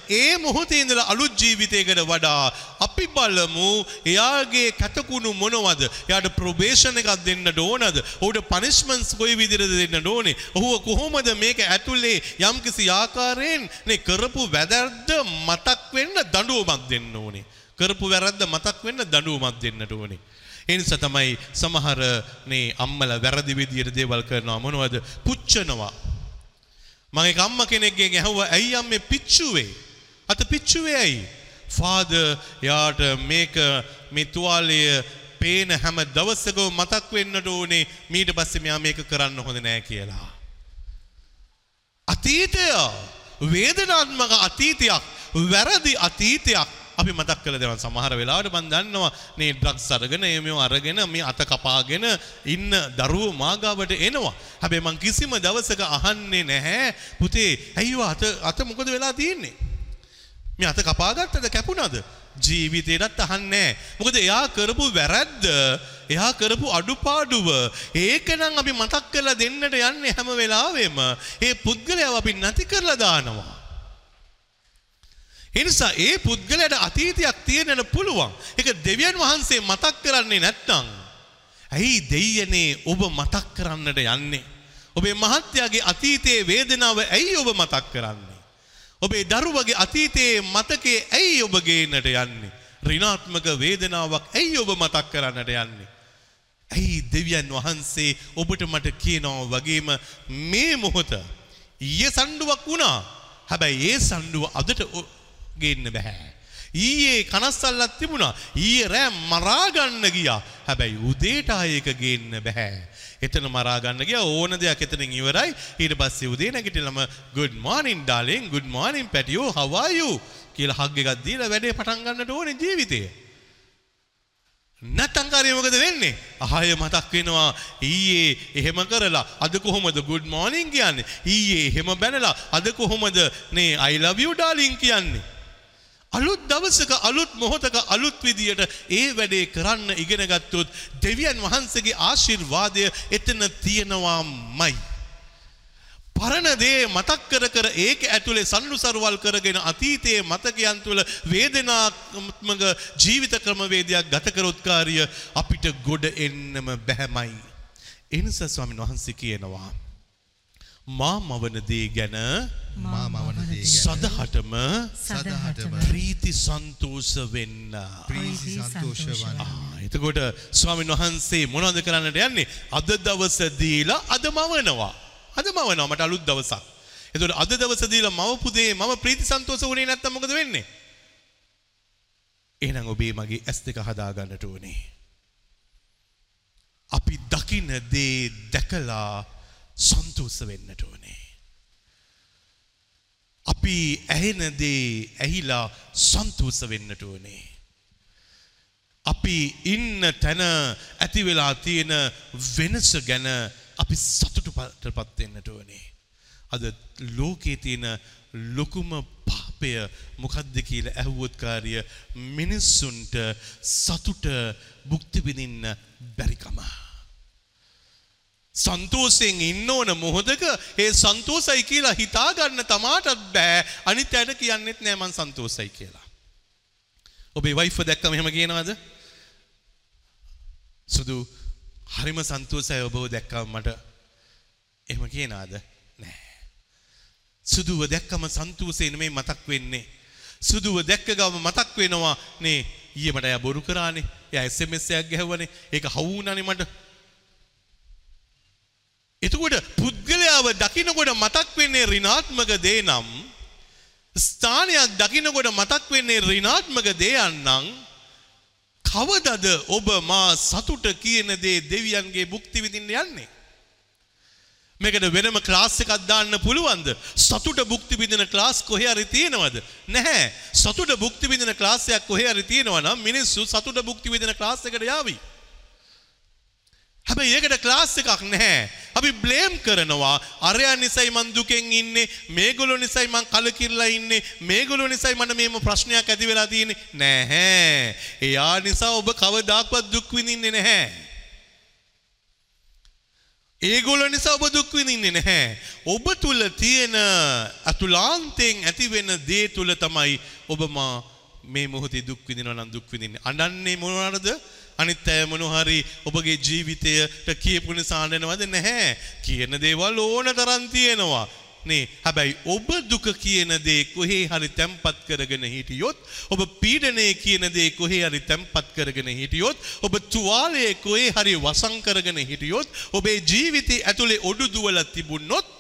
ඒ මොහොතේ ඉඳලා අලුත් ජීවිතයකට වඩා අපි බලමු එයාගේ කැතකුණු මොනවද? එයාට ප්‍රොබේෂන් එකක් දෙන්න ඕනද? ඔහුට පනිෂ්මන්ට්ස් කොයි විදිහටද දෙන්න ඕනේ? ඔහුව කොහොමද මේක ඇතුලේ යම්කිසි ආකාරයෙන් නේ කරපු වැරද්ද මතක් වෙන්න දඬුවමක් දෙන්න ඕනේ. කරපු වැරද්ද මතක් වෙන්න දඬුවමක් දෙන්නට ඕනේ. ඒ නිසා තමයි සමහර නේ අම්මලා වැරදි විදියට දේවල් කරනවා මොනවද? පුච්චනවා. මගේ අම්ම කෙනෙක්ගෙන් ඇහුවා ඇයි අම්මේ පිච්චුවේ? අත පිච්චුවේ ඇයි. ෆාද යාට මේක මේ තුවාලය පේන හැම දවසකව මතක් වෙන්නට ඕනේ මීට පස්සේ මෙයා මේක කරන්න හොඳ නෑ කියලා. අතීතය වේදනාත්මක අතීතයක් වැරදි අතීතයක් අපි මතක් කළ දෙවන් සමහර වෙලාවට මන් දන්නවා මේ ඩ්‍රග්ස් අරගෙන මේ අරගෙන මේ අත කපාගෙන ඉන්න දරුවෝ මාගාවට එනවා. හැබැයි මං කිසිම දවසක අහන්නේ නැහැ පුතේ ඇයිව අත අත මොකද වෙලා තියෙන්නේ? මේ අත කපාගත්තද කැපුණාද? ජීවිතේටත් අහන්නේ මොකද එයා කරපු වැරද්ද එයා කරපු අඩුපාඩුව ඒකනම් අපි මතක් කරලා දෙන්නට යන්නේ හැම වෙලාවෙම ඒ පුද්ගලයාව අපි නැති කරලා දානවා එනිසා ඒ පුද්ගලයට අතීතයක් තියෙනට පුළුවන් ඒක දෙවියන් වහන්සේ මතක් කරන්නේ නැත්නම් ඇයි දෙයියනේ ඔබ මතක් කරන්නට යන්නේ ඔබේ මහත්යාගේ අතීතයේ වේදනාව ඇයි ඔබ මතක් කරන්නේ ඔබේ දරුවගේ අතීතයේ මතකේ ඇයි ඔබ ගේන්නට යන්නේ? ඍණාත්මක වේදනාවක් ඇයි ඔබ මතක් කරන්නට යන්නේ? ඇයි දෙවියන් වහන්සේ ඔබට මට කියනවා වගේම මේ මොහොත ඊයේ සණ්ඩුවක් වුණා. හැබැයි ඒ සණ්ඩුව අදට ගේන්න බෑ. ඊයේ කනස්සල්ලක් තිබුණා. ඊයේ රෑ මරා ගන්න ගියා. හැබැයි උදේට ආයෙක ගේන්න බෑ. එතන මරා ගන්න ගියා ඕන දෙයක් එතනින් ඉවරයි. ඊට පස්සේ උදේ නැගිටලම good morning darling good morning පැටියෝ how are you කියලා හග් එකක් දීලා වැඩේ පටන් ගන්නට ඕනේ ජීවිතේ. නැත්තම් කාරිය මොකද වෙන්නේ? ආය මතක් වෙනවා ඊයේ එහෙම කරලා අද කොහොමද good morning කියන්නේ? ඊයේ එහෙම බැනලා අද කොහොමද නේ I love you darling කියන්නේ? අලුත් දවසක අලුත් මොහොතක අලුත් විදියට ඒ වැඩේ කරන්න ඉගෙන ගත්තොත් දෙවියන් වහන්සේගේ ආශිර්වාදය එතන තියෙනවාමයි. පරණ දේ මතක් කර කර ඒක ඇතුලේ සල්ලු සරුවල් කරගෙන අතීතයේ මතකයන් තුළ වේදනාත්මක ජීවිත ක්‍රමවේදයක් ගත කරොත් කාර්ය අපිට ගොඩ එන්නම බැහැමයි. එනිසා ස්වාමීන් වහන්සේ කියනවා මා මවන දේ ගැන මා මවන දේ ගැන සදහටම සදහටම ප්‍රීති සන්තෝෂ වෙන්න. ප්‍රීති සන්තෝෂ වන්න. එතකොට ස්වාමීන් වහන්සේ මොනවද කරන්නට යන්නේ? අද දවස දීලා අද මවනවා. අද මවනවා මට අලුත් දවසක්. එතකොට අද දවස දීලා මවපු දේ මම ප්‍රීති සන්තෝෂ වුණේ නැත්තම් මොකද වෙන්නේ? එහෙනම් ඔබේ මගේ ඇස් දෙක හදා ගන්නට ඕනේ. අපි දකින්න දේ දැකලා සන්තෝෂ වෙන්නට ඕනේ. අපි ඇහෙන දේ ඇහිලා සන්තෝෂ වෙන්නට ඕනේ. අපි ඉන්න තැන ඇති වෙලා තියෙන වෙනස ගැන අපි සතුටු පත් වෙන්නට ඕනේ. අද ලෝකේ තියෙන ලොකුම පාපය මොකද්ද කියලා ඇහුවොත් කාර්ය මිනිස්සුන්ට සතුට භුක්ති විඳින්න බැරිකම. සන්තෝෂයෙන් ඉන්න ඕන මොහොතක ඒ සන්තෝසයි කියලා හිතාගන්න තමාටත් බෑ අනිත් අයට කියන්නෙත් නෑ මං සන්තෝසයි කියලා. ඔබේ වයිෆ දැක්කම එහෙම කියනවද? සුදු හරිම සන්තෝසයි ඔබව දැක්කම මට එහෙම කියනවාද? නෑ. සුදුව දැක්කම සන්තෝෂේ නෙමෙයි මතක් වෙන්නේ. සුදුව දැක්ක ගම මතක් වෙනවා නේ ඊයේ මට එයා බොරු කරානේ. එයා SMS එකක් ගැහුවානේ. ඒක හවුනානේ මට. එතකොට පුද්ගලයාව දකිනකොට මතක් වෙන්නේ ඍණාත්මක දේ නම් ස්ථානයක් දකිනකොට මතක් වෙන්නේ ඍණාත්මක දේයන් නම් කවදද ඔබ මා සතුට කියන දේ දෙවියන්ගේ භුක්ති විඳින්න යන්නේ? මේකට වෙනම ක්ලාස් එකක් දාන්න පුළුවන්ද? සතුට භුක්ති විඳින ක්ලාස් කොහේ හරි තියෙනවද? නැහැ. සතුට භුක්ති විඳින ක්ලාස් එකක් කොහේ හරි තියෙනවා නම් මිනිස්සු සතුට භුක්ති විඳින ක්ලාස් එකට යාවි. හැබැයි ඒකට ක්ලාස් එකක් නැහැ. අපි බ්ලේම් කරනවා. අරයා නිසයි මං දුකෙන් ඉන්නේ, මේගොල්ලෝ නිසයි මං කලකිරලා ඉන්නේ, මේගොල්ලෝ නිසයි මට මේම ප්‍රශ්නයක් ඇති වෙලා තියෙන්නේ. නැහැ. එයා නිසා ඔබ කවදාක්වත් දුක් විඳින්නේ නැහැ. ඒගොල්ලෝ නිසා ඔබ දුක් විඳින්නේ නැහැ. ඔබ තුල තියෙන අතුලාන්තයෙන් ඇතිවෙන දේ තුල තමයි ඔබ මා මේ මොහොතේ දුක් විඳිනවා නම් දුක් විඳින්නේ. අඬන්නේ මොනවාද? අනිත් අය මොනහරි ඔබගේ ජීවිතයට කියපු නිසා අඬනවද නැහැ. කියන දේවල් ඕන තරම් තියෙනවා. නේ හැබැයි ඔබ දුක කියන දේ කොහේ හරි තැම්පත් කරගෙන හිටියොත් ඔබ පීඩනය කියන දේ කොහේ හරි තැම්පත් කරගෙන හිටියොත් ඔබ තුවාලයේ කොහේ හරි වසන් කරගෙන හිටියොත් ඔබේ ජීවිතය ඇතුලේ ඔඩු දුවලා තිබුණොත්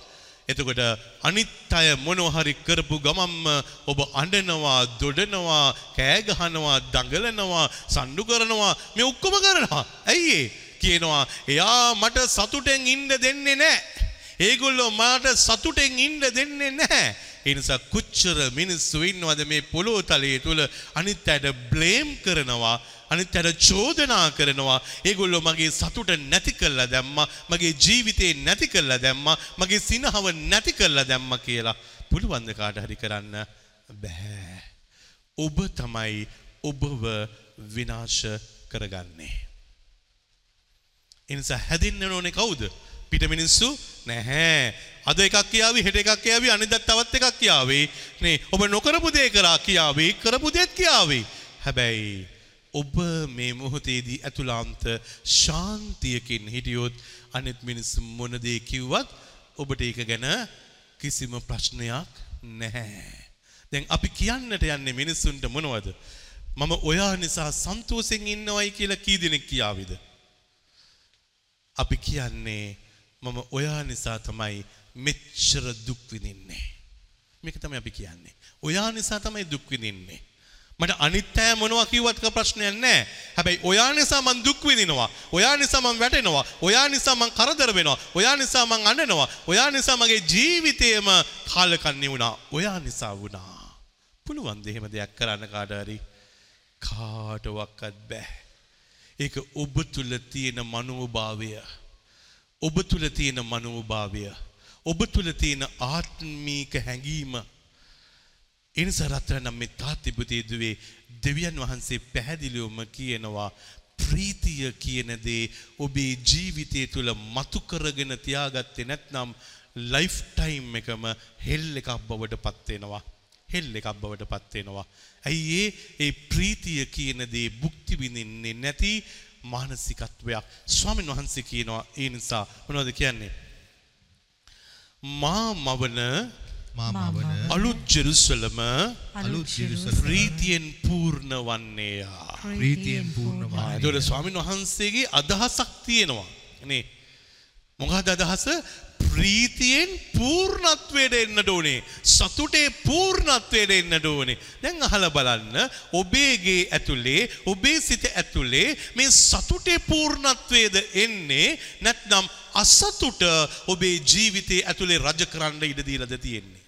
එතකොට අනිත් අය මොනවා හරි කරපු ගමම්ම ඔබ අඬනවා, දොඩනවා, කෑ ගහනවා, දඟලනවා, සණ්ඩු කරනවා, මේ ඔක්කොම කරනවා. ඇයි ඒ? කියනවා එයා මට සතුටෙන් ඉන්න දෙන්නේ නැහැ. ඒගොල්ලෝ මට සතුටෙන් ඉන්න දෙන්නේ නැහැ. ඒ නිසා කොච්චර මිනිස්සු ඉන්නවද මේ පොළොව තලයේ තුල අනිත් අයට බ්ලේම් කරනවා අනිත් අයට චෝදනා කරනවා ඒගොල්ලෝ මගේ සතුට නැති කරලා දැම්මා මගේ ජීවිතේ නැති කරලා දැම්මා මගේ සිනහව නැති කරලා දැම්මා කියලා. පුළුවන් ද කාට හරි කරන්න? බෑ ඔබ තමයි ඔබව විනාශ කරගන්නේ. එනිසා හැදින්න ඕනේ කවුද? පිට මිනිස්සු? නැහැ. අද එකක් කියාවි හෙට එකක් කියාවි අනිදත් තවත් එකක් කියාවේ. නේ ඔබ නොකරපු දේ කරා කියාවේ කරපු දේත් කියාවේ. හැබැයි ඔබ මේ මොහොතේදී ඇතුළාන්ත ශාන්තියකින් හිටියොත් අනිත් මිනිස්සු මොන දේ කිව්වත් ඔබට ඒක ගැන කිසිම ප්‍රශ්නයක් නැහැ දැන් අපි කියන්නට යන්නේ මිනිස්සුන්ට මොනවද මම ඔයා නිසා සන්තෝෂෙන් ඉන්නවයි කියලා කී දෙනෙක් කියාවිද අපි කියන්නේ මම ඔයා නිසා තමයි මෙච්චර දුක් විඳින්නේ. මේක තමයි අපි කියන්නේ. ඔයා නිසා තමයි දුක් විඳින්නේ. මට අනිත් අය මොනවා කිව්වත් ප්‍රශ්නයක් නැහැ. හැබැයි ඔයා නිසා මං දුක් විඳිනවා. ඔයා නිසා මං වැටෙනවා. ඔයා නිසා මං කරදර වෙනවා. ඔයා නිසා මං අඬනවා. ඔයා නිසා මගේ ජීවිතේම කාලකන්ණි වුණා. ඔයා නිසා වුණා. පුළුවන් ද එහෙම දෙයක් කරන්න කාට හරි? කාටවත් බෑ. ඒක ඔබ තුල තියෙන මනෝභාවය. ඔබ තුල තියෙන මනෝභාවය. ඔබ තුල තියෙන ආත්මීක හැඟීම. එනිසා රත්තරනම් මේ තාත්තිපුතේ දුවේ දෙවියන් වහන්සේ පැහැදිලිවම කියනවා ප්‍රීතිය කියන දේ ඔබේ ජීවිතය තුළ මතු කරගෙන තියාගත්තේ නැත්නම් ලයිෆ් ටයිම් එකම හෙල් එකක් බවට පත් වෙනවා. හෙල් එකක් බවට පත් වෙනවා. ඇයි ඒ ඒ ප්‍රීතිය කියන දේ භුක්ති විඳින්නේ නැති මානසිකත්වයක්. ස්වාමීන් වහන්සේ කියනවා ඒ නිසා මොනවද කියන්නේ? මා මවන මා මවන අලුත් ජෙරුසලම අලුත් ජෙරුසලම ප්‍රීතියෙන් පූර්ණ වන්නේයා. ප්‍රීතියෙන් පූර්ණ ආ, එතකොට ස්වාමීන් වහන්සේගේ අදහසක් තියෙනවා. නේ. මොකක්ද අදහස? ප්‍රීතියෙන් පූර්ණත්වයට එන්නට ඕනේ. සතුටේ පූර්ණත්වයට එන්නට ඕනේ. දැන් අහලා බලන්න ඔබේගේ ඇතුලේ ඔබේ සිත ඇතුලේ මේ සතුටේ පූර්ණත්වයේද එන්නේ නැත්නම් අසතුට ඔබේ ජීවිතයේ ඇතුලේ රජ කරන්න ඉඩ දීලාද තියෙන්නේ.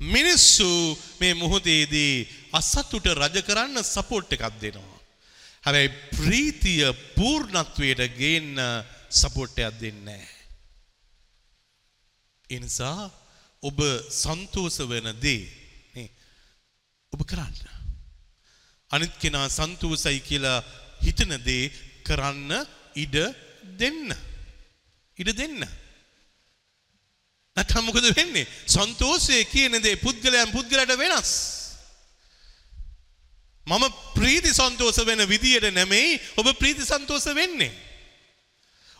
මිනිස්සු මේ මොහොතේදී අසතුට රජ කරන්න සපෝට් එකක් දෙනවා. හැබැයි ප්‍රීතිය පූර්ණත්වයට ගේන්න සපෝට් එකක් දෙන්නේ නැහැ. ඒ නිසා ඔබ සන්තෝෂ වෙන දේ නේ ඔබ කරන්න. අනිත් කෙනා සන්තෝෂයි කියලා හිතන දේ කරන්න ඉඩ දෙන්න. ඉඩ දෙන්න. නැත්නම් මොකද වෙන්නේ? සන්තෝෂය කියන දේ පුද්ගලයන් පුද්ගලයට වෙනස්. මම ප්‍රීති සන්තෝෂ වෙන විදියට නෙමෙයි ඔබ ප්‍රීති සන්තෝෂ වෙන්නේ.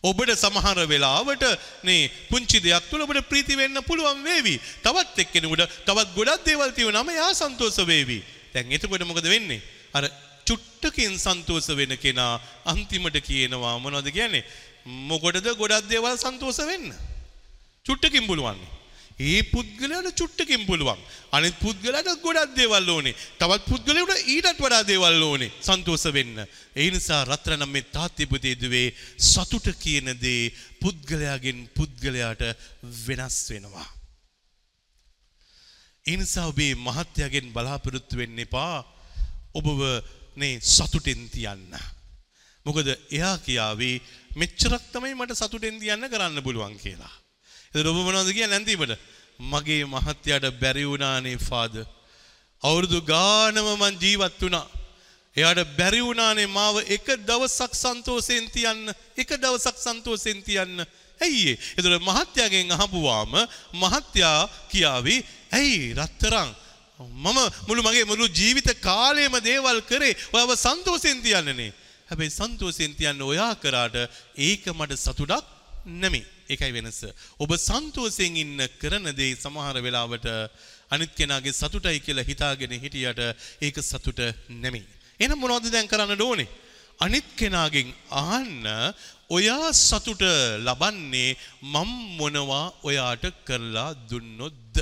ඔබට සමහර වෙලාවට මේ පුංචි දෙයක් තුළ ඔබට ප්‍රීති වෙන්න පුළුවන් වේවි. තවත් එක්කෙනෙකුට තවත් ගොඩක් දේවල් තියෙනම යා සන්තෝෂ වේවි. දැන් එතකොට මොකද වෙන්නේ? අර චුට්ටකින් සන්තෝෂ වෙන කෙනා අන්තිමට කියනවා මොනවද කියන්නේ? මොකටද ගොඩක් දේවල් සන්තෝෂ වෙන්න? චුට්ටකින් පුළුවන්. ඒ පුද්ගලයාට චුට්ටකින් පුළුවන්. අනිත් පුද්ගලයාට ගොඩක් දේවල් ඕනේ. තවත් පුද්ගලයෙකුට ඊටත් වඩා දේවල් ඕනේ සන්තෝෂ වෙන්න. ඒ නිසා රත්තරනම් මේ තාත්තිපුතේ දුවේ සතුට කියන දේ පුද්ගලයාගෙන් පුද්ගලයාට වෙනස් වෙනවා. ඒ නිසා ඔබේ මහත්යාගෙන් බලාපොරොත්තු වෙන්න එපා. ඔබව නේ සතුටෙන් තියන්න. මොකද එයා කියාවේ මෙච්චරක් තමයි මට සතුටෙන් තියන්න කරන්න පුළුවන් කියලා. එතකොට ඔබ මොනවද කියන්නේ අන්තිමට? මගේ මහත්යාට බැරි වුණානේ ෆාදර්. අවුරුදු ගානම මං ජීවත් වුණා. එයාට බැරි වුණානේ මාව එක දවසක් සන්තෝෂෙන් තියන්න. එක දවසක් සන්තෝෂෙන් තියන්න. ඇයි ඒ? එතකොට මහත්යාගෙන් අහපුවාම මහත්යා කියාවි ඇයි රත්තරන් මම මුළු මගේ මුළු ජීවිත කාලයම දේවල් කරේ ඔයාව සන්තෝෂෙන් තියන්නනේ. හැබැයි සන්තෝෂෙන් තියන්න ඔයා කරාට ඒක මට සතුටක් නෙමෙයි. ඒකයි වෙනස. ඔබ සන්තෝෂයෙන් ඉන්න කරන දේ සමහර වෙලාවට අනිත් කෙනාගේ සතුටයි කියලා හිතාගෙන හිටියට ඒක සතුට නෙමෙයි. එහෙනම් මොනවද දැන් කරන්න ඕනේ? අනිත් කෙනාගෙන් අහන්න ඔයා සතුට ලබන්නේ මම් මොනවා ඔයාට කරලා දුන්නොත්ද.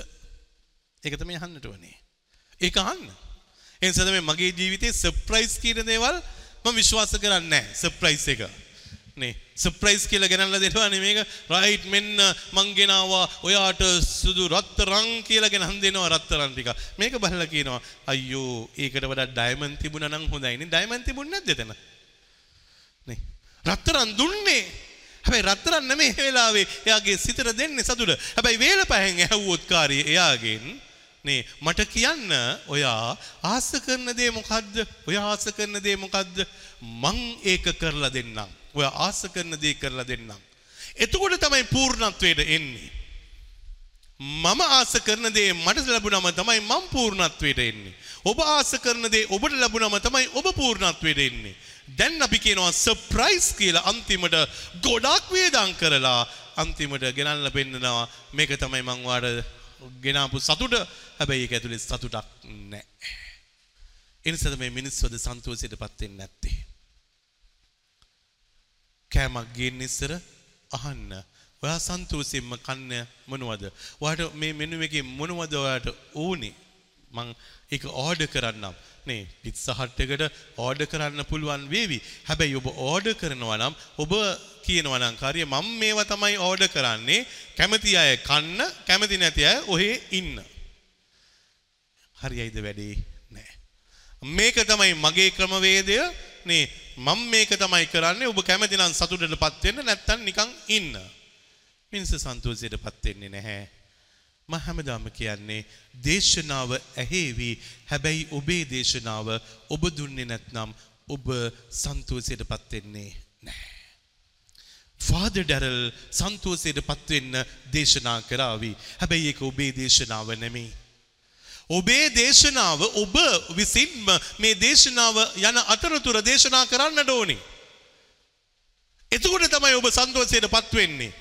ඒක තමයි අහන්නට වනේ. ඒක අහන්න. ඒ නිසා තමයි මගේ ජීවිතේ සර්ප්‍රයිස් කියන දේවල් මම විශ්වාස කරන්නේ නැහැ. සර්ප්‍රයිස් එක. නේ සර්ප්‍රයිස් කියලා ගෙනල්ලා දෙනවා නේ මේක. රයිට් මෙන්න මං ගෙනාවා. ඔයාට සුදු රත්තරන් කියලා ගෙනන් දෙනවා රත්තරන් ටික. මේක බලලා කියනවා අයියෝ ඒකට වඩා ඩයමන්ඩ් තිබුණා නම් හොඳයි නේ. ඩයමන්ඩ් තිබුණේ නැද්ද එතන? නේ. රත්තරන් දුන්නේ. හැබැයි රත්තරන් නෙමෙයි ඒ වෙලාවේ. එයාගේ සිතට දෙන්නේ සතුට. හැබැයි වේල පහෙන් ඇහුවොත් කාර්යය එයාගෙන් නේ මට කියන්න ඔයා ආස කරන දේ මොකද්ද? ඔයා ආස කරන දේ මොකද්ද? මං ඒක කරලා දෙන්නම්. ඔය ආස කරන දේ කරලා දෙන්නම්. එතකොට තමයි පූර්ණත්වයට එන්නේ. මම ආස කරන දේ මට ලැබුණම තමයි මම පූර්ණත්වයට එන්නේ. ඔබ ආස කරන දේ ඔබට ලැබුණම තමයි ඔබ පූර්ණත්වයට එන්නේ. දැන් අපි කියනවා සර්ප්‍රයිස් කියලා අන්තිමට ගොඩක් වේදම් කරලා අන්තිමට ගෙනල්ලා පෙන්නනවා මේක තමයි මං වාට ගෙනාපු සතුට හැබැයි ඒක ඇතුලේ සතුටක් නැහැ. එනිසා මේ මිනිස්සුද සන්තෝෂයටපත් වෙන්නේ නැත්තේ. කෑමක් ගේන්න ඉස්සර අහන්න. ඔයා සන්තෝෂයෙන්ම කන්න මොනවද? ඔයාට මේ මෙනු එකේ මොනවද ඔයාට ඕනේ? මං ඒක ඕඩර් කරන්නම්. නේ පිට්සා හට් එකට ඕඩර් කරන්න පුළුවන් වේවි. හැබැයි ඔබ ඕඩර් කරනවා නම් ඔබ කියනවා නම් කාර්ය මම මේවා තමයි ඕඩර් කරන්නේ. කැමති අය කන්න, කැමති නැති අය ඔහේ ඉන්න. හරියයිද වැඩේ? නෑ. මේක තමයි මගේ ක්‍රමවේදය. නේ මම මේක තමයි කරන්නේ ඔබ කැමති නම් සතුටටපත් වෙන්න නැත්නම් නිකන් ඉන්න. මිනිස්සු සන්තෝෂයටපත් වෙන්නේ නැහැ. මම හැමදාම කියන්නේ දේශනාව ඇහෙවි. හැබැයි ඔබේ දේශනාව ඔබ දුන්නේ නැත්නම් ඔබ සන්තෝෂයටපත් වෙන්නේ නැහැ. ෆාදර් ඩැරල් සන්තෝෂයටපත් වෙන්න දේශනා කරાવી. හැබැයි ඒක ඔබේ දේශනාව නෙමෙයි. ඔබේ දේශනාව ඔබ විසින්ම මේ දේශනාව යන අතරතුර දේශනා කරන්නට ඕනේ. එතකොට තමයි ඔබ සන්තෝෂයට පත් වෙන්නේ.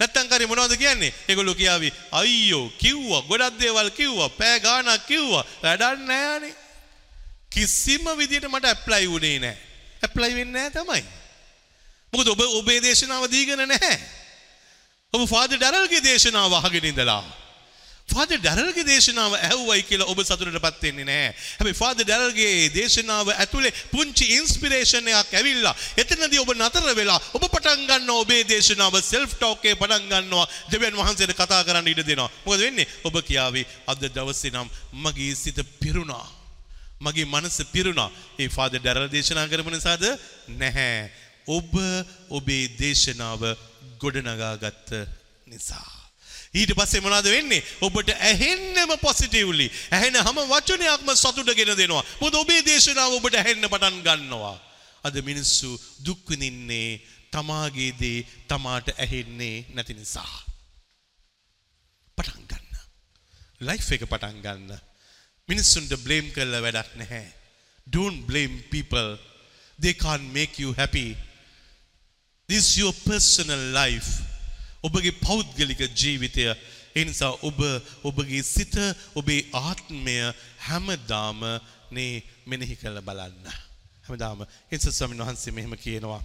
නැත්තම් කරේ මොනවද කියන්නේ? ඒගොල්ලෝ කියාවි අයියෝ කිව්වා ගොඩක් දේවල් කිව්වා පෑ ගානක් කිව්වා වැඩක් නෑනේ. කිසිම විදියට මට ඇප්ලයි වුණේ නෑ. ඇප්ලයි වෙන්නේ නෑ තමයි. මොකද ඔබ ඔබේ දේශනාව දීගෙන නැහැ. ඔබ ෆාදර් ඩැරල්ගේ දේශනාව අහගෙන ඉඳලා ෆාදර් ඩැරල්ගේ දේශනාව ඇහුවයි කියලා ඔබ සතුටටපත් වෙන්නේ නැහැ. හැබැයි ෆාදර් ඩැරල්ගේ දේශනාව ඇතුලේ පුංචි ඉන්ස්පිරේෂන් එකක් ඇවිල්ලා එතනදී ඔබ නතර වෙලා ඔබ පටන් ගන්නවා ඔබේ දේශනාව සෙල්ෆ් ටෝක් එකේ පටන් ගන්නවා දෙවියන් වහන්සේට කතා කරන්න ඉඩ දෙනවා. මොකද වෙන්නේ? ඔබ කියාවි අද දවසේ නම් මගේ සිත පිරුණා. මගේ මනස පිරුණා. ඒ ෆාදර් ඩැරල් දේශනා කරපු නිසාද? නැහැ. ඔබ ඔබේ දේශනාව ගොඩනගාගත්ත නිසා. ඊට පස්සේ මොනවද වෙන්නේ? ඔබට ඇහෙන්නම පොසිටිව්ලි. ඇහෙන හැම වචනයක්ම සතුටගෙන දෙනවා. මොකද ඔබේ දේශනාව ඔබට ඇහෙන්න පටන් ගන්නවා. අද මිනිස්සු දුක් විඳින්නේ තමාගේ දේ තමාට ඇහෙන්නේ නැති නිසා. පටන් ගන්න. ලයිෆ් එක පටන් ගන්න. මිනිස්සුන්ට බ්ලේම් කරලා වැඩක් නැහැ. Don't blame people. They can't make you happy. This is your personal life. ඔබගේ පෞද්ගලික ජීවිතය එනිසා ඔබ ඔබගේ සිත ඔබේ ආත්මය හැමදාම නේ මෙනෙහි කළ බලන්න. හැමදාම එනිසා ස්වාමීන් වහන්සේ මෙහෙම කියනවා.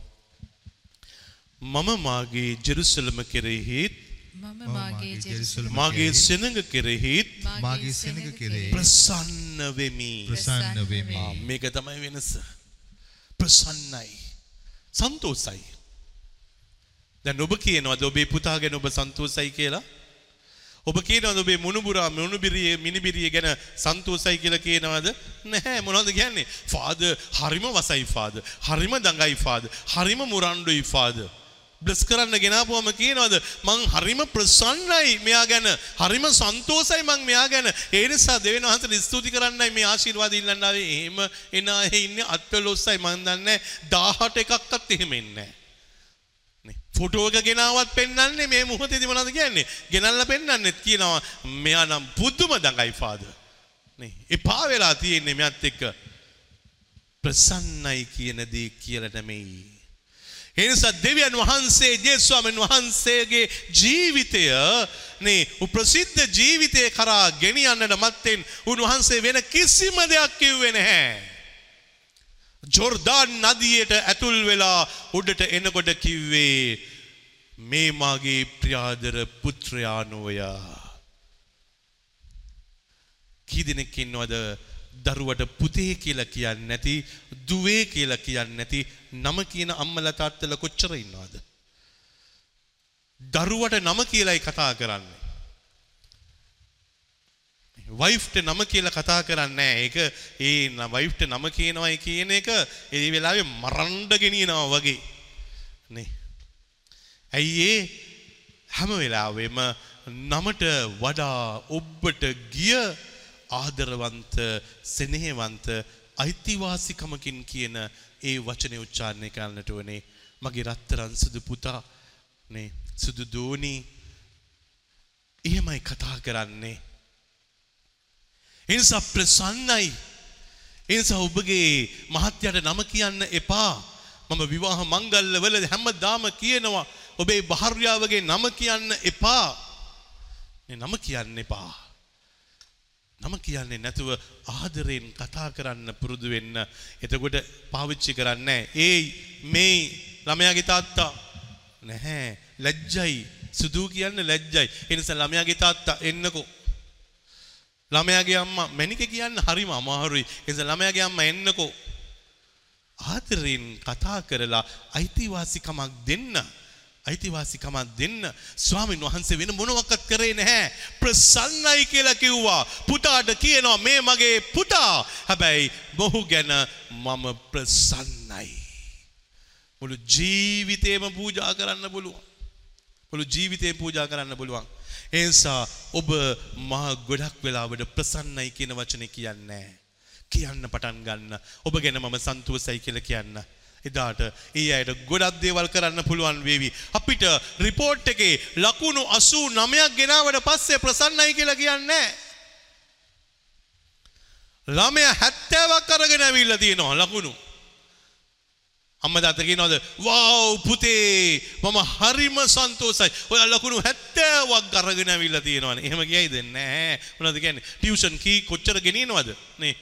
මම මාගේ ජෙරුසලම කෙරෙහිත් මම මාගේ ජෙරුසලම මාගේ සෙනඟ කෙරෙහිත් මාගේ සෙනඟ කෙරේ ප්‍රසන්න වෙමි. ප්‍රසන්න වෙමි. ආ, මේක තමයි වෙනස. ප්‍රසන්නයි. සන්තෝසයි. දැන් ඔබ කියනවාද ඔබේ පුතා ගැන ඔබ සන්තෝසයි කියලා? ඔබ කියනවාද ඔබේ මුණුබුරා මුණුබිරිය මිනිබිරිය ගැන සන්තෝසයි කියලා කියනවාද? නැහැ මොනවද කියන්නේ? ෆාදර් හරිම වසයි ෆාදර්. හරිම දඟයි ෆාදර්. හරිම මුරණ්ඩුයි ෆාදර්. බ්ලස් කරන්න ගෙනාපුවම කියනවාද මං හරිම ප්‍රසන්නයි මෙයා ගැන හරිම සන්තෝසයි මං මෙයා ගැන ඒ නිසා දෙවියන් වහන්සේට ස්තුති කරන්නයි මේ ආශිර්වාද ඉල්ලන්න ආවේ එහෙම එන අය ඉන්නේ අත්වලොස්සයි මං දන්නේ 18 එකක්වත් එහෙම ඉන්නේ නැහැ ෆොටෝ එක ගෙනාවත් පෙන්වන්නේ මේ මොහොතේදී මොනවද කියන්නේ? ගෙනල්ලා පෙන්වන්නෙත් කියනවා මෙයා නම් පුදුම දඟයි ෆාදර් නේ. එපා වෙලා තියෙන්නේ මෙයත් එක්ක. ප්‍රසන්නයි කියන දේ කියලා නෙමෙයි. එනිසා දෙවියන් වහන්සේ ජේස්වාමන් වහන්සේගේ ජීවිතය නේ ප්‍රසිද්ධ ජීවිතය කරා ගෙනියන්නට මත්තෙන් උන්වහන්සේ වෙන කිසිම දෙයක් කිව්වේ නැහැ. ජොර්දාන් නදියට ඇතුල් වෙලා උඩට එනකොට කිව්වේ මේ මාගේ ප්‍රියාදර පුත්‍රයා නොවයා. කී දෙනෙක් ඉන්නවද දරුවට පුතේ කියලා කියන්නේ නැති දුවේ කියලා කියන්නේ නැති නම කියන අම්මලා තාත්තලා කොච්චර ඉන්නවද? දරුවට නම කියලායි කතා කරන්නේ. වයිෆ්ට නම කියලා කතා කරන්නේ ඒක ඒ වයිෆ්ට නම කියනවයි කියන එක ඒ වෙලාවේ මරන්න ගෙනියනවා වගේ. නේ? ඇයි ඒ? හැම වෙලාවෙම නමට වඩා ඔබට ගිය ආදරවන්ත සෙනෙහවන්ත අයිතිවාසිකමකින් කියන ඒ වචනේ උච්චාරණය කරන්නට වනේ මගේ රත්තරන් සුදු පුතා නේ? සුදු දෝනි. එහෙමයි කතා කරන්නේ. එනිසා ප්‍රසන්නයි. එනිසා ඔබගේ මහත්යට නම කියන්න එපා. මම විවාහ මංගල්ල වල හැමදාම කියනවා ඔබේ භාර්යාවගේ නම කියන්න එපා. නම කියන්න එපා. නම කියන්නේ නැතුව ආදරයෙන් කතා කරන්න පුරුදු වෙන්න. එතකොට පාවිච්චි කරන්නේ ඒයි මේ ළමයාගේ තාත්තා. නැහැ. ලැජ්ජයි. සුදු කියන්න ලැජ්ජයි. ඒ නිසා ළමයාගේ තාත්තා එන්නකෝ. ළමයාගේ අම්මා මැනික කියන්න හරිම අමාරුයි. ඒ නිසා ළමයාගේ අම්මා එන්නකෝ. ආදරයෙන් කතා කරලා අයිතිවාසිකමක් දෙන්න. අයිතිවාසිකමක් දෙන්න. ස්වාමින් වහන්සේ වෙන මොනවක්වත් කරේ නැහැ. ප්‍රසන්නයි කියලා කිව්වා. පුතාට කියනවා මේ මගේ පුතා. හැබැයි මොහු ගැන මම ප්‍රසන්නයි. මුළු ජීවිතේම පූජා කරන්න පුළුවන්. මුළු ජීවිතේ පූජා කරන්න පුළුවන්. ඒ නිසා ඔබ මහ ගොඩක් වෙලාවට ප්‍රසන්නයි කියන වචනේ කියන්නේ කියන්න පටන් ගන්න ඔබ ගැන මම සන්තෝෂයි කියලා කියන්න එදාට ඒ අයට ගොඩක් දේවල් කරන්න පුළුවන් වේවි. අපිට රිපෝට් එකේ ලකුණු 89ක් ගෙනාවට පස්සේ ප්‍රසන්නයි කියලා කියන්නේ ළමයා 70ක් අරගෙන ඇවිල්ලා තියෙනවා ලකුණු. අම්මා තාත්තා කියනවාද "වව් පුතේ මම හරිම සන්තෝෂයි. ඔයා ලකුණු 70ක් අරගෙන ඇවිල්ලා තියෙනවානේ." එහෙම කියයිද නැහැ. මොනවද කියන්නේ? ටියුෂන් කී කොච්චර ගෙනියනවද? නේ.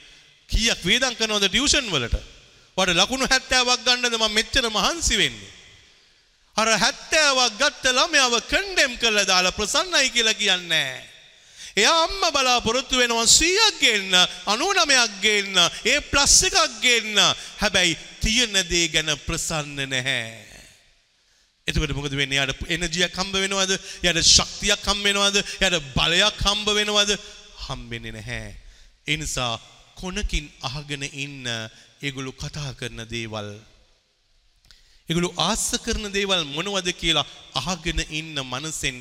කීයක් වේදම් කරනවද ටියුෂන් වලට? වට ලකුණු 70ක් ගන්නද මම මෙච්චර මහන්සි වෙන්නේ. අර 70ක් ගත්ත ළමයාව කන්ඩෙම් කරලා දාලා ප්‍රසන්නයි කියලා කියන්නේ එයා අම්මා බලාපොරොත්තු වෙනවා 100ක් ගන්න 99ක් ගන්න ඒ ප්ලස් එකක් ගන්න හැබැයි තියෙන දේ ගැන ප්‍රසන්න නැහැ. එතකොට මොකද වෙන්නේ? යාට එනර්ජියක් හම්බ වෙනවද? යාට ශක්තියක් හම්බ වෙනවද? යාට බලයක් හම්බ වෙනවද? හම්බෙන්නේ නැහැ. ඒ නිසා කොනකින් අහගෙන ඉන්න ඒගොල්ලෝ කතා කරන දේවල් ඒගොල්ලෝ ආස කරන දේවල් මොනවද කියලා අහගෙන ඉන්න මනසෙන්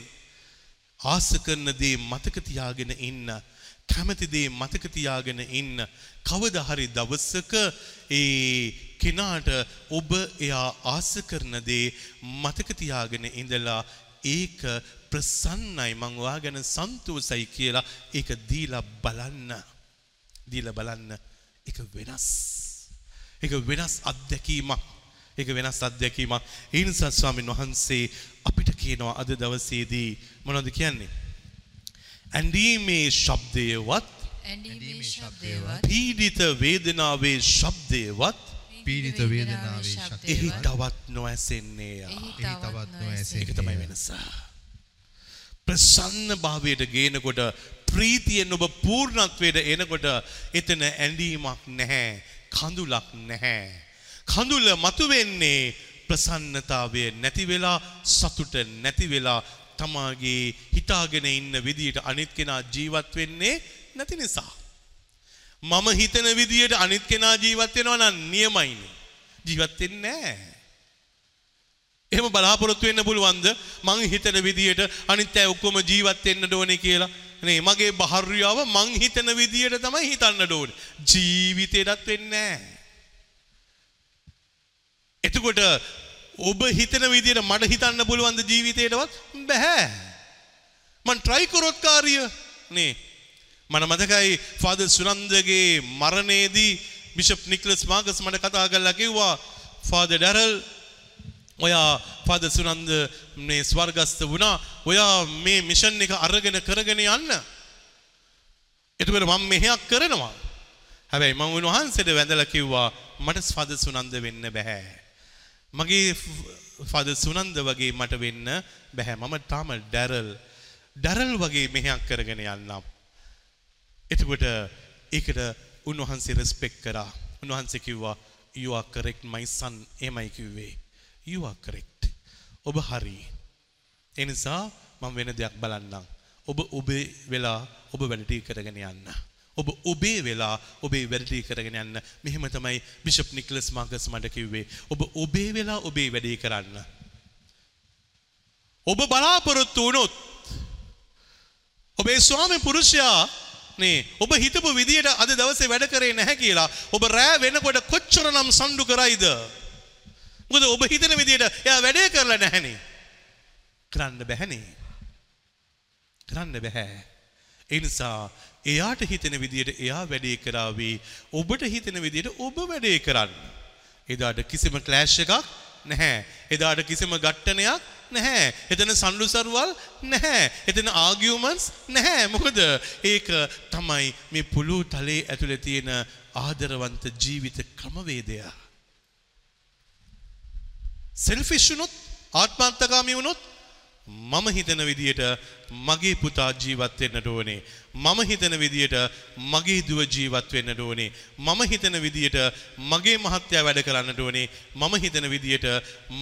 ආස කරන දේ මතක තියාගෙන ඉන්න කැමති දේ මතක තියාගෙන ඉන්න කවදා හරි දවසක ඒ කෙනාට ඔබ එයා ආස කරන දේ මතක තියාගෙන ඉඳලා ඒක ප්‍රසන්නයි මං ඔයා ගැන සන්තෝෂයි කියලා ඒක දීලා බලන්න දීලා බලන්න ඒක වෙනස් ඒක වෙනස් අත්දැකීමක්. ඒක වෙනස් අත්දැකීමක්. ඒ නිසා ස්වාමින් වහන්සේ අපිට කියනවා අද දවසේදී මොනවද කියන්නේ? ඇඳීමේ ශබ්දයවත් ශබ්දයවත් පීඩිත වේදනාවේ ශබ්දයවත් පීඩිත වේදනාවේ ශක්තිය එහි තවත් නොඇසෙන්නේය. එහි එහි තවත් නොඇසෙන්නේ. ඒක තමයි වෙනස. ප්‍රසන්න භාවයට ගේනකොට ප්‍රීතියෙන් ඔබ පූර්ණත්වයට එනකොට එතන ඇඳීමක් නැහැ. කඳුලක් නැහැ. කඳුල මතුවෙන්නේ ප්‍රසන්නතාවය නැති වෙලා සතුට නැති වෙලා තමාගේ හිතාගෙන ඉන්න විදියට අනිත් කෙනා ජීවත් වෙන්නේ නැති නිසා. මම හිතන විදියට අනිත් කෙනා ජීවත් වෙනවා නම් නියමයිනේ. ජීවත් වෙන්නේ නැහැ. එහෙම බලාපොරොත්තු වෙන්න පුළුවන්ද මං හිතන විදියට අනිත් අය ඔක්කොම ජීවත් වෙන්න ඕනේ කියලා නේ මගේ බහර්යාව මං හිතන විදියට තමයි හිතන්න ඕනේ ජීවිතේටත් වෙන්නේ නැහැ එතකොට ඔබ හිතන විදියට මට හිතන්න පුළුවන්ද ජීවිතේටවත් බෑ මං try කරොත් කාර්ය නේ මම මතකයි ෆාදර් සුනන්දගේ මරණයේදී බිෂප් නික්ලස් මාගස් මට කතා කරලා කිව්වා ෆාදර් ඩැරල් ඔයා ෆාද සුනන්ද මේ ස්වර්ගස්ත වුණා ඔයා මේ මිෂන් එක අරගෙන කරගෙන යන්න. එතකොට මම මෙහෙයක් කරනවා. හැබැයි මම උන්වහන්සේට වැඳලා කිව්වා මට ස්වද සුනන්ද වෙන්න බෑ. මගේ ෆද සුනන්ද වගේ මට වෙන්න බැහැ මම තාම ඩැරල් ඩැරල් වගේ මෙහෙයක් කරගෙන යන්නම්. එතකොට ඒකට උන්වහන්සේ රෙස්පෙක්ට් කරා. උන්වහන්සේ කිව්වා you are correct my son එමයි කිව්වේ. you are correct. ඔබ හරි. ඒ නිසා මම වෙන දෙයක් බලන්නම්. ඔබ ඔබේ වෙලා ඔබ වැඩ ටික කරගෙන යන්න. ඔබ ඔබේ වෙලා ඔබේ වැඩේ කරගෙන යන්න. මෙහෙම තමයි බිෂප් නික්ලස් මාකස් මට කිව්වේ. ඔබ ඔබේ වෙලා ඔබේ වැඩේ කරන්න. ඔබ බලාපොරොත්තු වුණොත් ඔබේ ස්වාමි පුරුෂයා නේ ඔබ හිතපු විදියට අද දවසේ වැඩ කරේ නැහැ කියලා ඔබ රෑ වෙනකොට කොච්චරනම් සම්ඩු කරයිද? මොකද ඔබ හිතන විදියට එයා වැඩේ කරලා නැහනේ. කරන්න බැහැනේ. කරන්න බැහැ. ඒ නිසා එයාට හිතෙන විදියට එයා වැඩේ කරාවේ ඔබට හිතෙන විදියට ඔබ වැඩේ කරන්න. එදාට කිසිම ක්ලෑෂ් එකක් නැහැ. එදාට කිසිම ගට්ටනයක් නැහැ. එතන සම්ලුසරුවල් නැහැ. එතන ආගියුමන්ට්ස් නැහැ. මොකද ඒක තමයි මේ පුළු තලයේ ඇතුලේ තියෙන ආදරවන්ත ජීවිත ක්‍රමවේදය. සෙල්ෆිෂ් වුණොත් ආත්මාන්තකාමී වුණොත් මම හිතන විදියට මගේ පුතා ජීවත් වෙන්නට ඕනේ. මම හිතන විදියට මගේ දුව ජීවත් වෙන්නට ඕනේ. මම හිතන විදියට මගේ මහත්තයා වැඩ කරන්නට ඕනේ. මම හිතන විදියට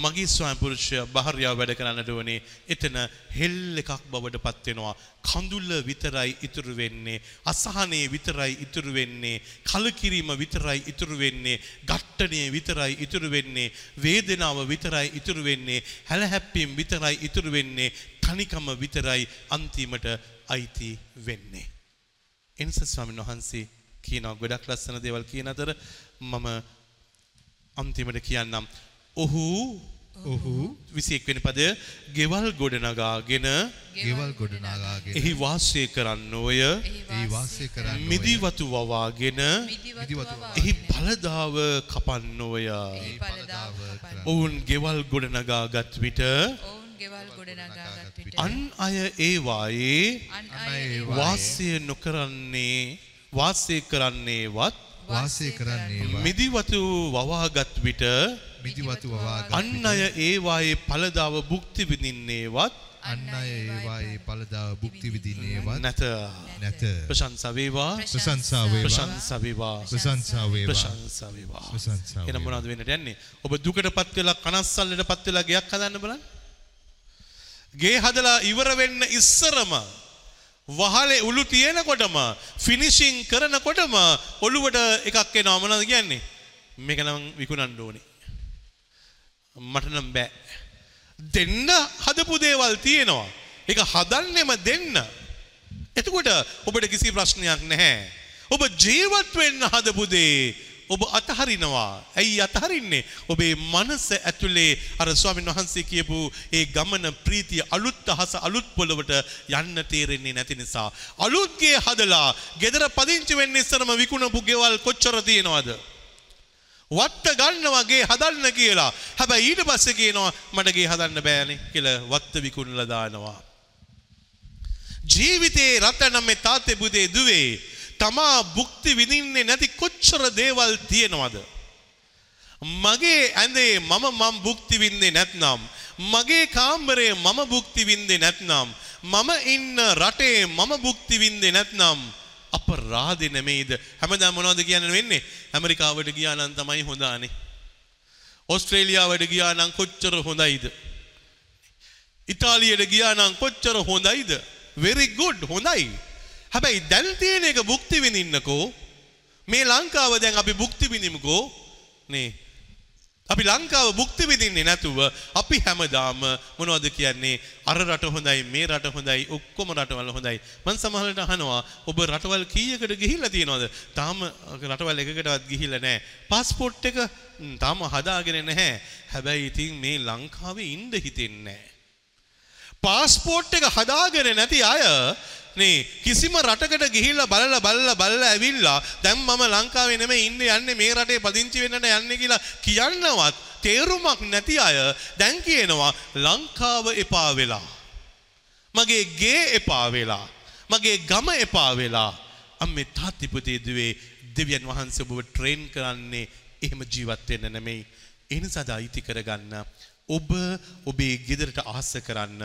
මගේ ස්වාමි පුරුෂයා භාර්යාව වැඩ කරන්නට ඕනේ. එතන හෙල් එකක් බවට පත් වෙනවා. කඳුල විතරයි ඉතුරු වෙන්නේ. අසහනේ විතරයි ඉතුරු වෙන්නේ. කලකිරීම විතරයි ඉතුරු වෙන්නේ. ගට්ටණය විතරයි ඉතුරු වෙන්නේ. වේදනාව විතරයි ඉතුරු වෙන්නේ. හැලහැප්පීම් විතරයි ඉතුරු වෙන්නේ. තනිකම විතරයි අන්තිමට අයිති වෙන්නේ. එනිස ස්වාමීන් වහන්සේ කියනවා ගොඩක් ලස්සන දේවල් කියන අතර මම අන්තිමට කියන්නම්. ඔහු ඔහු විසියෙක් වෙන පදය ගෙවල් ගොඩනගාගෙන ගෙවල් ගොඩනාගාගෙන එහි වාසය කරන්න ඔය ඒ වාසය කරන්න ඔය මිදිවතු වවාගෙන මිදිවතු එහි පලදාව කපන්න ඔය පලදාව කරන්න. ඔවුන් ගෙවල් ගොඩනගාගත් විට ඔවුන් ගෙවල් ගොඩනගාගත් විට අන් අය අය අය වාසය නොකරන්නේ වාසය කරන්නේවත් වාසය කරන්නේවා මිදිවතු වවාගත් විට මිදිවතු වවාගත් අන් අය ඒවායේ පලදාව භුක්ති විඳින්නේවත් අන් අය ඒවායේ පලදාව භුක්ති විදින්නේවත් නැත. නැත. ප්‍රශංසා වේවා. ප්‍රශංසා වේවා. ප්‍රශංසා වේවා. ප්‍රශංසා වේවා. ප්‍රශංසා වේවා. වේවා. මොනවද වෙන්නට යන්නේ? ඔබ දුකටපත් වෙලා කනස්සල්ලටපත් වෙලා ගයක් හදන්න බලන්න ගේ හදලා ඉවර වෙන්න ඉස්සරම වහලේ උළු තියෙනකොටම ෆිනිෂින් කරනකොටම ඔළුවට එකක් එනවා. මොනවද කියන්නේ? මේක නම් විකුණන්න ඕනේ. මට නම් බෑ. දෙන්න හදපු දේවල් තියෙනවා. ඒක හදන්නෙම දෙන්න. එතකොට ඔබට කිසි ප්‍රශ්නයක් නැහැ. ඔබ ජීවත් වෙන්න හදපු දේ ඔබ අතහරිනවා. ඇයි අතහරින්නේ? ඔබේ මනස ඇතුලේ අර ස්වාමීන් වහන්සේ කියපු ඒ ගමන ප්‍රීතිය අලුත් අහස අලුත් පොළවට යන්න තේරෙන්නේ නැති නිසා. අලුත් ගේ හදලා ගෙදර පදිංචි වෙන්න ඉස්සරම විකුණපු ගෙවල් කොච්චර තියෙනවද? වත්ත ගන්නවා ගේ හදන්න කියලා. හැබැයි ඊට පස්සේ කියනවා මට ගේ හදන්න බෑනේ කියලා වත්ත විකුණලා දානවා. ජීවිතේ රටනම් මේ තාත්තේ පුතේ දුවේ තමා භුක්ති විඳින්නේ නැති කොච්චර දේවල් තියෙනවද? මගේ ඇඳේ මම මම භුක්ති විඳින්නේ නැත්නම් මගේ කාමරේ මම භුක්ති විඳින්නේ නැත්නම් මම ඉන්න රටේ මම භුක්ති විඳින්නේ නැත්නම් අපරාධේ නෙමෙයිද? හැමදාම මොනවද කියන්න වෙන්නේ? ඇමරිකාවට ගියා නම් තමයි හොඳානේ. ඕස්ට්‍රේලියාවට ගියා නම් කොච්චර හොඳයිද? ඉතාලියට ගියා නම් කොච්චර හොඳයිද? Very good හොඳයි. හැබැයි දැන් තියෙන එක භුක්ති විඳින්නකෝ. මේ ලංකාව දැන් අපි භුක්ති විඳිමුකෝ. නේ. අපි ලංකාව භුක්ති විඳින්නේ නැතුව අපි හැමදාම මොනවද කියන්නේ? අර රට හොඳයි මේ රට හොඳයි ඔක්කොම රටවල් හොඳයි. මම සමහරවිට අහනවා ඔබ රටවල් කීයකට ගිහිල්ලා තියෙනවද? තාම රටවල් එකකටවත් ගිහිල්ලා නැහැ. પાස්පෝර්ට් එක ම්, තාම හදාගෙන නැහැ. හැබැයි ඉතින් මේ ලංකාවේ ඉන්න හිතෙන්නේ නැහැ. පාස්පෝර්ට් එක හදාගෙන නැති අය නේ කිසිම රටකට ගිහිල්ලා බලලා බලලා බලලා ඇවිල්ලා දැන් මම ලංකාවේ නෙමෙයි ඉන්නේ යන්නේ මේ රටේ පදිංචි වෙන්නට යන්නේ කියලා කියන්නවත් තේරුමක් නැති අය දැන් කියනවා ලංකාව එපා වෙලා මගේ ගේ එපා වෙලා මගේ ගම එපා වෙලා අම්මේ තාත්ති පුතේ දුවේ දෙවියන් වහන්සේ ඔබව ට්‍රේන් කරන්නේ එහෙම ජීවත් වෙන්න නෙමෙයි. ඒ නිසාද අයිති කරගන්න. ඔබ ඔබේ ගෙදරට ආස කරන්න,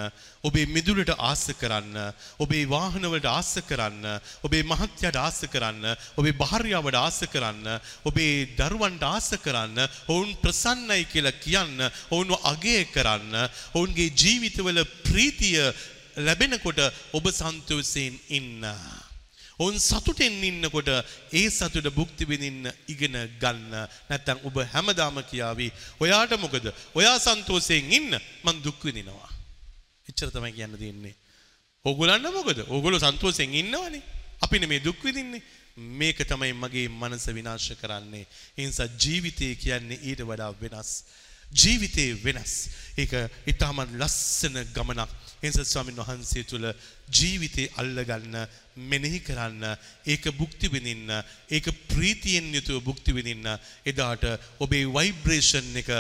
ඔබේ මිදුලට ආස කරන්න, ඔබේ වාහනවලට ආස කරන්න, ඔබේ මහත්යට ආස කරන්න, ඔබේ භාර්යාවට ආස කරන්න, ඔබේ දරුවන්ට ආස කරන්න, ඔවුන් ප්‍රසන්නයි කියලා කියන්න, ඔවුන්ව අගය කරන්න, ඔවුන්ගේ ජීවිතවල ප්‍රීතිය ලැබෙනකොට ඔබ සන්තෝෂයෙන් ඉන්න. ඔවුන් සතුටෙන් ඉන්නකොට ඒ සතුට භුක්ති විඳින්න ඉගෙන ගන්න. නැත්තම් ඔබ හැමදාම කියාවි ඔයාට මොකද? ඔයා සන්තෝෂයෙන් ඉන්න මං දුක් විඳිනවා. එච්චර තමයි කියන්න තියෙන්නේ. ඕගොල්ලන්ට මොකද? ඕගොල්ලෝ සන්තෝෂයෙන් ඉන්නවනේ. අපි නෙමේ දුක් විඳින්නේ. මේක තමයි මගේ මනස විනාශ කරන්නේ. ඒ නිසා ජීවිතය කියන්නේ ඊට වඩා වෙනස්. ජීවිතේ වෙනස්. ඒක ඊටමත් ලස්සන ගමනක්. එනිසා ස්වාමීන් වහන්සේ තුල ජීවිතේ අල්ලගන්න මෙනෙහි කරන්න ඒක භුක්ති විඳින්න ඒක ප්‍රීතියෙන් යුතුව භුක්ති විඳින්න එදාට ඔබේ වයිබ්‍රේෂන් එක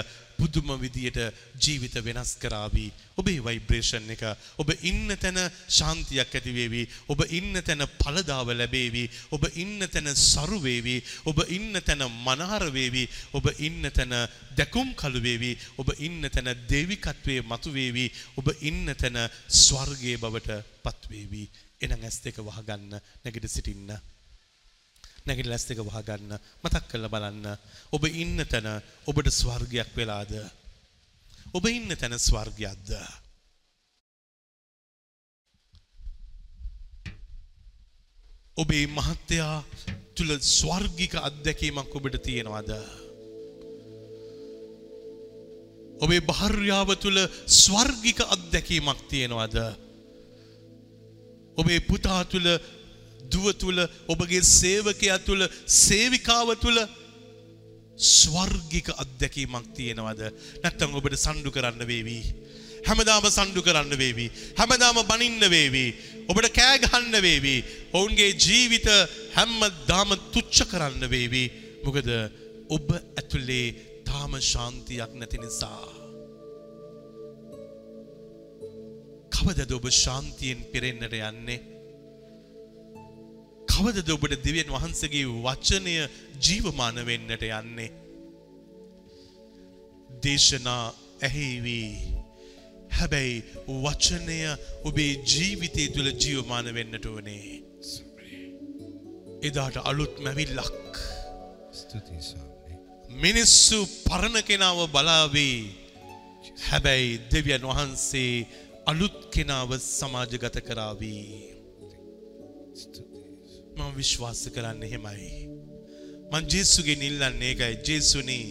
පුදුම විදියට ජීවිත වෙනස් කරાવી. ඔබේ වයිබ්‍රේෂන් එක ඔබ ඉන්න තැන ශාන්තියක් ඇති වේවි. ඔබ ඉන්න තැන ඵලදාව ලැබේවි. ඔබ ඉන්න තැන සරු වේවි. ඔබ ඉන්න තැන මනහර වේවි. ඔබ ඉන්න තැන දැකුම් කළු වේවි. ඔබ ඉන්න තැන දේවිකත්වයේ මතු වේවි. ඔබ ඉන්න තැන ස්වර්ගයේ බවට පත් වේවි. එනම් ඇස් දෙක වහගන්න නැගිට සිටින්න. නැගිට ඇස් දෙක වහගන්න මතක් කරලා බලන්න. ඔබ ඉන්න තැන ඔබට ස්වර්ගයක් වෙලාද? ඔබ ඉන්න තැන ස්වර්ගයක්ද? ඔබේ මහත්තයා තුල ස්වර්ගික අත්දැකීමක් ඔබට තියෙනවද? ඔබේ භාර්යාව තුල ස්වර්ගික අත්දැකීමක් තියෙනවද? ඔබේ පුතා තුල දුව තුල ඔබගේ සේවකයා තුල සේවිකාව තුල ස්වර්ගික අත්දැකීමක් තියෙනවද? නැත්නම් ඔබට සණ්ඩු කරන්න වේවි? හැමදාම සණ්ඩු කරන්න වේවි. හැමදාම බනින්න වේවි. ඔබට කෑ ගහන්න වේවි. ඔවුන්ගේ ජීවිත හැමදාම තුච්ච කරන්න වේවි. මොකද ඔබ ඇතුලේ තාම ශාන්තියක් නැති නිසා. කවදද ඔබ ශාන්තියෙන් පිරෙන්නට යන්නේ? කවදද ඔබට දෙවියන් වහන්සේගේ වචනය ජීවමාන වෙන්නට යන්නේ? දේශනා ඇහිවි. හැබැයි වචනය ඔබේ ජීවිතය තුළ ජීවමාන වෙන්නට ඕනේ. එදාට අලුත් මැවිල්ලක්. මිනිස්සු පරණ කෙනාව බලාවේ. හැබැයි දෙවියන් වහන්සේ අලුත් කෙනාව සමාජගත කරාවී. මම විශ්වාස කරන්න එහෙමයි. මං ජේසුගෙන් ඉල්ලන්නේ ඒකයි ජේසුනේ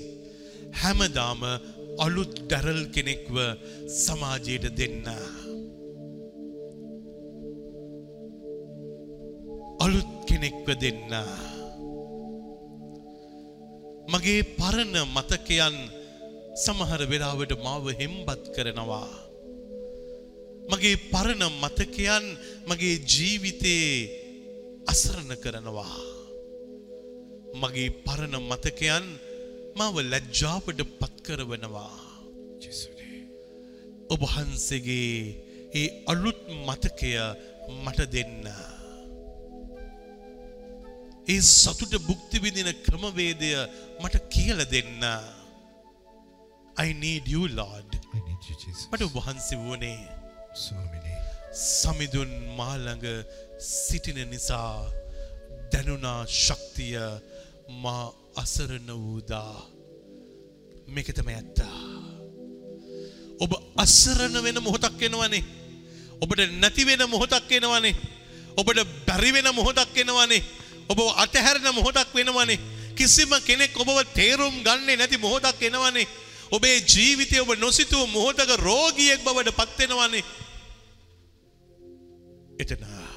හැමදාම අලුත් ඩැරල් කෙනෙක්ව සමාජයට දෙන්න. අලුත් කෙනෙක්ව දෙන්න. මගේ පරණ මතකයන් සමහර වෙලාවට මාව හෙම්බත් කරනවා. මගේ පරණ මතකයන් මගේ ජීවිතේ අසරණ කරනවා. මගේ පරණ මතකයන් මාව ලැජ්ජාවට පත්කරවනවා. ජෙසුනේ. ඔබ වහන්සේගේ ඒ අලුත් මතකය මට දෙන්න. ඒ සතුට භුක්ති විඳින ක්‍රමවේදය මට කියල දෙන්න. I need you Lord. I need you, Jesus. මට වහන්සේ වුණේ ස්වාමිනේ. සමිඳුන් මාළඟ සිටින නිසා දැනුනා ශක්තිය මා අසරණ වූදා මේක තමයි ඇත්තා. ඔබ අසරණ වෙන මොහොතක් එනවනේ. ඔබට නැති වෙන මොහොතක් එනවනේ. ඔබට බැරි වෙන මොහොතක් එනවනේ. ඔබ අතහැරෙන මොහොතක් වෙනවනේ. කිසිම කෙනෙක් ඔබව තේරුම් ගන්නේ නැති මොහොතක් එනවනේ. ඔබේ ජීවිතය ඔබ නොසිතූ මොහොතක රෝගියෙක් බවට පත්වෙනවනේ. එතන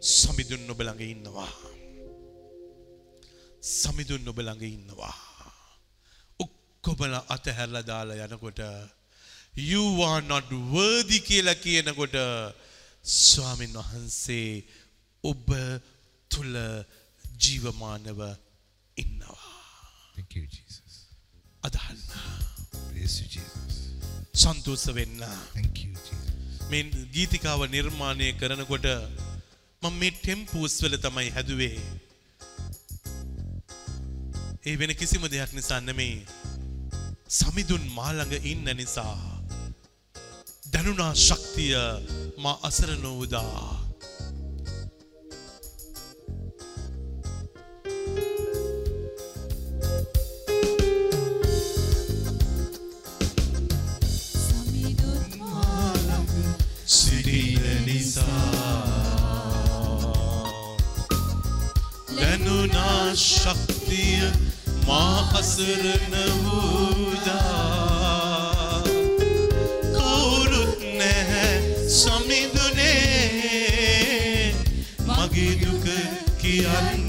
සමිඳුන් ඔබ ළඟ ඉන්නවා. සමිඳුන් ඔබ ළඟ ඉන්නවා. ඔක්කොමල අතහැරලා දාලා යනකොට you are not worthy කියලා කියනකොට ස්වාමින් වහන්සේ ඔබ තුල ජීවමානව ඉන්නවා. Thank you, Jesus. අදහන්න. Praise you, Jesus. සන්තෝෂ වෙන්න. Thank you, Jesus. මේ ගීතිකාව නිර්මාණය කරනකොට මම මේ ටෙම්පූස් වල තමයි හැදුවේ. ඒ වෙන කිසිම දෙයක් නිසා නෙමේ. සමිඳුන් මා ළඟ ඉන්න නිසා. දැනුණා ශක්තිය මා අසරණ වූදා. ශක්තිය මා අසරණ වූදා කවුරුත් නැහැ සමිඳුනේ මගේ දුක කියන්නට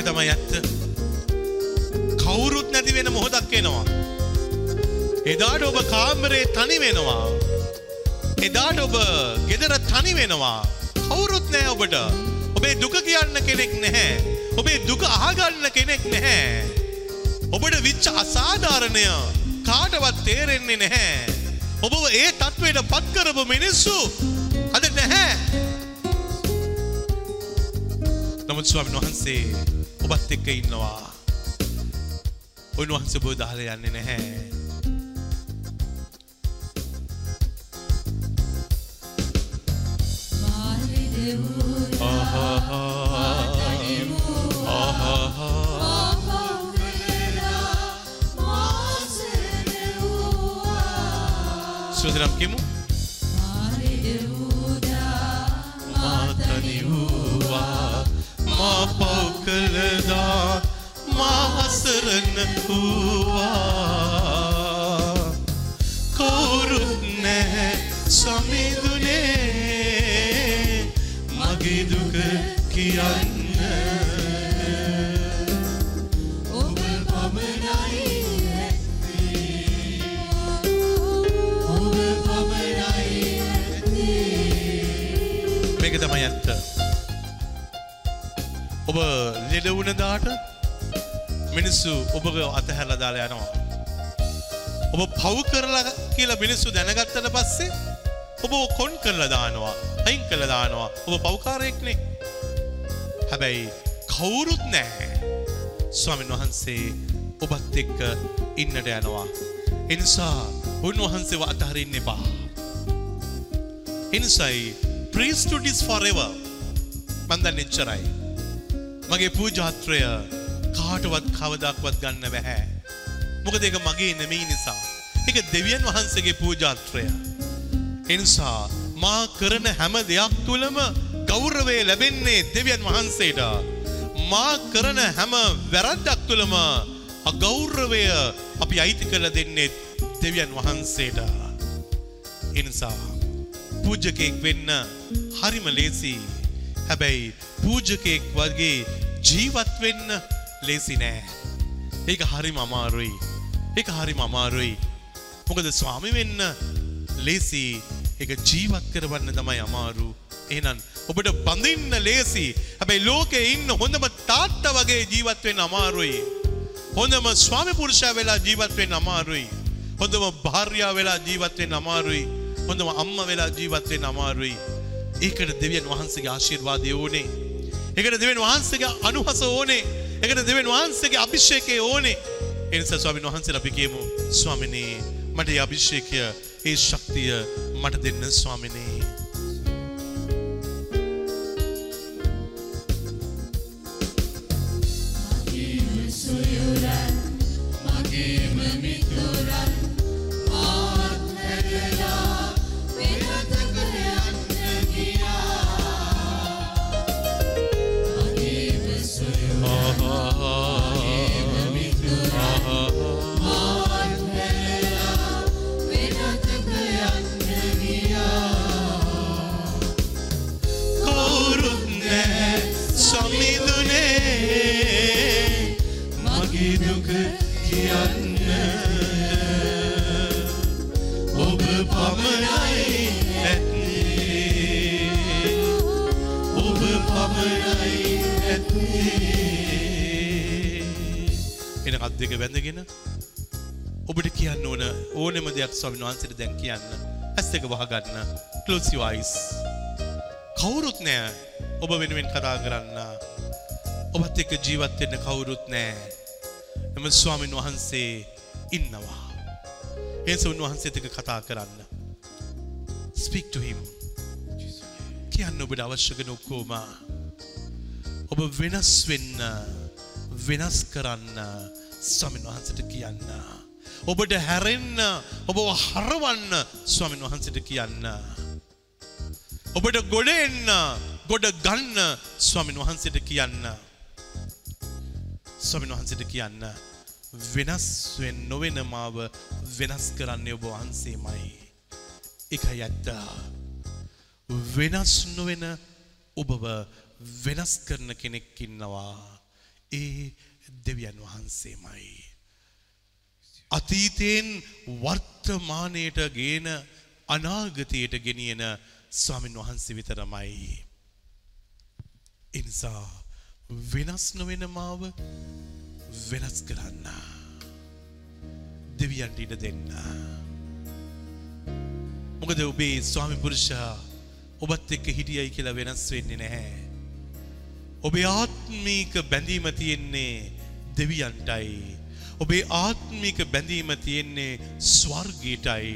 මේක තමයි ඇත්ත. කවුරුත් නැති වෙන මොහොතක් එනවා. එදාට ඔබ කාමරේ තනි වෙනවා. එදාට ඔබ ගෙදර තනි වෙනවා. කවුරුත් නෑ ඔබට. ඔබේ දුක කියන්න කෙනෙක් නැහැ. ඔබේ දුක අහගන්න කෙනෙක් නැහැ. ඔබට විච්ච අසාධාරණය කාටවත් තේරෙන්නේ නැහැ. ඔබව ඒ තත්ත්වයට පත් කරපු මිනිස්සු අද නැහැ. නමුත් ස්වාමීන් වහන්සේ ඔබත් එක්ක ඉන්නවා. උන්වහන්සේ ඔබ දාලා යන්නේ නැහැ. සුදනම් මා අසරණ වූවා. කවුරුත් නැහැ සමිඳුනේ. මගේ දුක කියන්න. ඔබ පමණයි. ඔබ පමණයි. මේක තමයි ඇත්ත. ඔබ ලෙඩ වුණ දාට මිනිස්සු ඔබ අතහැරලා දාලා යනවා. ඔබ පව් කරලා කියලා මිනිස්සු දැනගත්තට පස්සේ ඔබ කොන් කරලා දානවා. අයින් කරලා දානවා. ඔබ පව්කාරයෙක්නේ. හැබැයි කවුරුත් නැහැ. ස්වාමීන් වහන්සේ ඔබත් එක්ක ඉන්නට යනවා. ඒ නිසා උන්වහන්සේව අතහරින්න එපා. එනිසායි priesthood is forever. මන් දන්නේ එච්චරයි. මගේ පූජාත්‍රය කාටවත් කවදක්වත් ගන්න බැහැ. මොකද ඒක මගේ නෙමෙයි නිසා. ඒක දෙවියන් වහන්සේගේ පූජාත්‍රය. එනිසා මා කරන හැම දෙයක් තුළම ගෞරවය ලැබෙන්නේ දෙවියන් වහන්සේට. මා කරන හැම වැරද්දක් තුළම අගෞරවය අපි අයිති කරලා දෙන්නේ දෙවියන් වහන්සේට. එනිසා පූජකයෙක් වෙන්න හරිම ලේසි. හැබැයි පූජකයෙක් වගේ ජීවත් වෙන්න ලේසි නෑ. ඒක හරිම අමාරුයි. ඒක හරිම අමාරුයි. මොකද ස්වාමි වෙන්න ලේසි ඒක ජීවත් කරවන්න තමයි අමාරු. එහෙනම් ඔබට බඳින්න ලේසි. හැබැයි ලෝකේ ඉන්න හොඳම තාත්තා වගේ ජීවත් වෙන්න අමාරුයි. හොඳම ස්වාමි පුරුෂයා වෙලා ජීවත් වෙන්න අමාරුයි. හොඳම භාර්යාව වෙලා ජීවත් වෙන්න අමාරුයි. හොඳම අම්මා වෙලා ජීවත් වෙන්න අමාරුයි. ඒකට දෙවියන් වහන්සේගේ ආශිර්වාදය ඕනේ. ඒකට දෙවියන් වහන්සේගේ අනුහස ඕනේ. ඒකට දෙවියන් වහන්සේගේ අභිෂේකය ඕනේ. ඒ නිසා ස්වාමීන් වහන්සේලා අපි කියමු ස්වාමිනේ මට ඒ අභිෂේකය ඒ ශක්තිය මට දෙන්න ස්වාමිනේ. දෙක වැඳගෙන ඔබට කියන්න ඕන ඕනෙම දෙයක් ස්වාමීන් වහන්සේට දැන් කියන්න. ඇස් දෙක වහගන්න close your eyes. කවුරුත් නෑ ඔබ වෙනුවෙන් කතා කරන්න. ඔබත් එක්ක ජීවත් වෙන්න කවුරුත් නෑ. එම ස්වාමීන් වහන්සේ ඉන්නවා. එනිසා උන්වහන්සේත් එක්ක කතා කරන්න. Speak to him. කියන්න ඔබට අවශ්‍ය කරන ඔක්කොම. ඔබ වෙනස් වෙන්න වෙනස් කරන්න ස්වාමීන් වහන්සේට කියන්න. ඔබට හැරෙන්න ඔබව හරවන්න ස්වාමීන් වහන්සේට කියන්න. ඔබට ගොඩ එන්න ගොඩ ගන්න ස්වාමීන් වහන්සේට කියන්න. ස්වාමීන් වහන්සේට කියන්න. වෙනස් වෙන් නොවෙන මාව වෙනස් කරන්නේ ඔබ වහන්සේමයි. එකයි ඇත්ත. වෙනස් නොවෙන ඔබව වෙනස් කරන කෙනෙක් ඉන්නවා. ඒ දෙවියන් වහන්සේමයි අතීතයෙන් වර්තමානයට ගේන අනාගතයට ගෙනියන ස්වාමින් වහන්සේ විතරමයි. එනිසා වෙනස් නොවෙන මාව වෙනස් කරන්න. දෙවියන්ට ඉඩ දෙන්න. මොකද ඔබේ ස්වාමි පුරුෂා ඔබත් එක්ක හිටියයි කියලා වෙනස් වෙන්නේ නැහැ. ඔබේ ආත්මීක බැඳීම තියෙන්නේ දෙවියන්ටයි. ඔබේ ආත්මික බැඳීම තියෙන්නේ ස්වර්ගීටයි.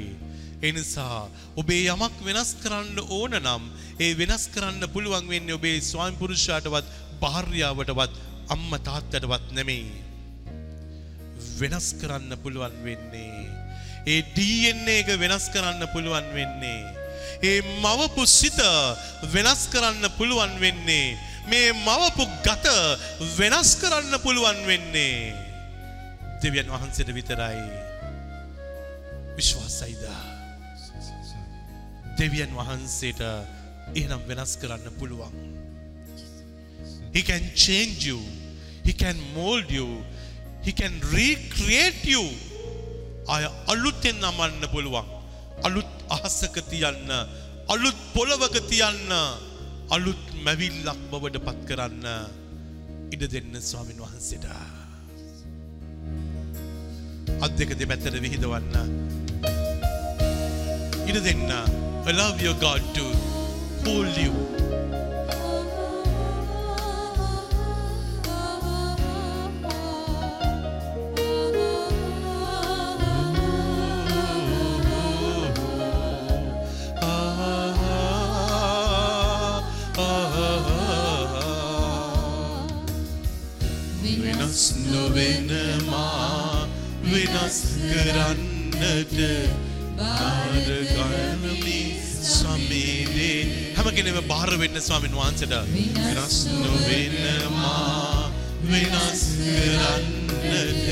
එනිසා ඔබේ යමක් වෙනස් කරන්න ඕන නම් ඒ වෙනස් කරන්න පුළුවන් වෙන්නේ ඔබේ ස්වාමි පුරුෂයාටවත් භාර්යාවටවත් අම්ම තාත්තටවත් නෙමෙයි. වෙනස් කරන්න පුළුවන් වෙන්නේ. ඒ DNA එක වෙනස් කරන්න පුළුවන් වෙන්නේ. ඒ මවපු සිත වෙනස් කරන්න පුළුවන් වෙන්නේ. මේ මවපු ගත වෙනස් කරන්න පුළුවන් වෙන්නේ. දෙවියන් වහන්සේට විතරයි. විශ්වාසයිද? දෙවියන් වහන්සේට එහෙනම් වෙනස් කරන්න පුළුවන්. He can change you. He can mold you. He can recreate you. අය අලුතෙන් නමන්න පුළුවන්. අලුත් අහසක තියන්න අලුත් පොළවක තියන්න අලුත් මැවිල්ලක් බවට පත් කරන්න ඉඩ දෙන්න ස්වාමින් වහන්සේට අත් දෙක දෙපැත්තට විහිදවන්න. ඉඩ දෙන්න. Allow your God to hold you. ස්වාමීන් වහන්සේට වෙනස් නොවෙනවා වෙනස් කරන්නට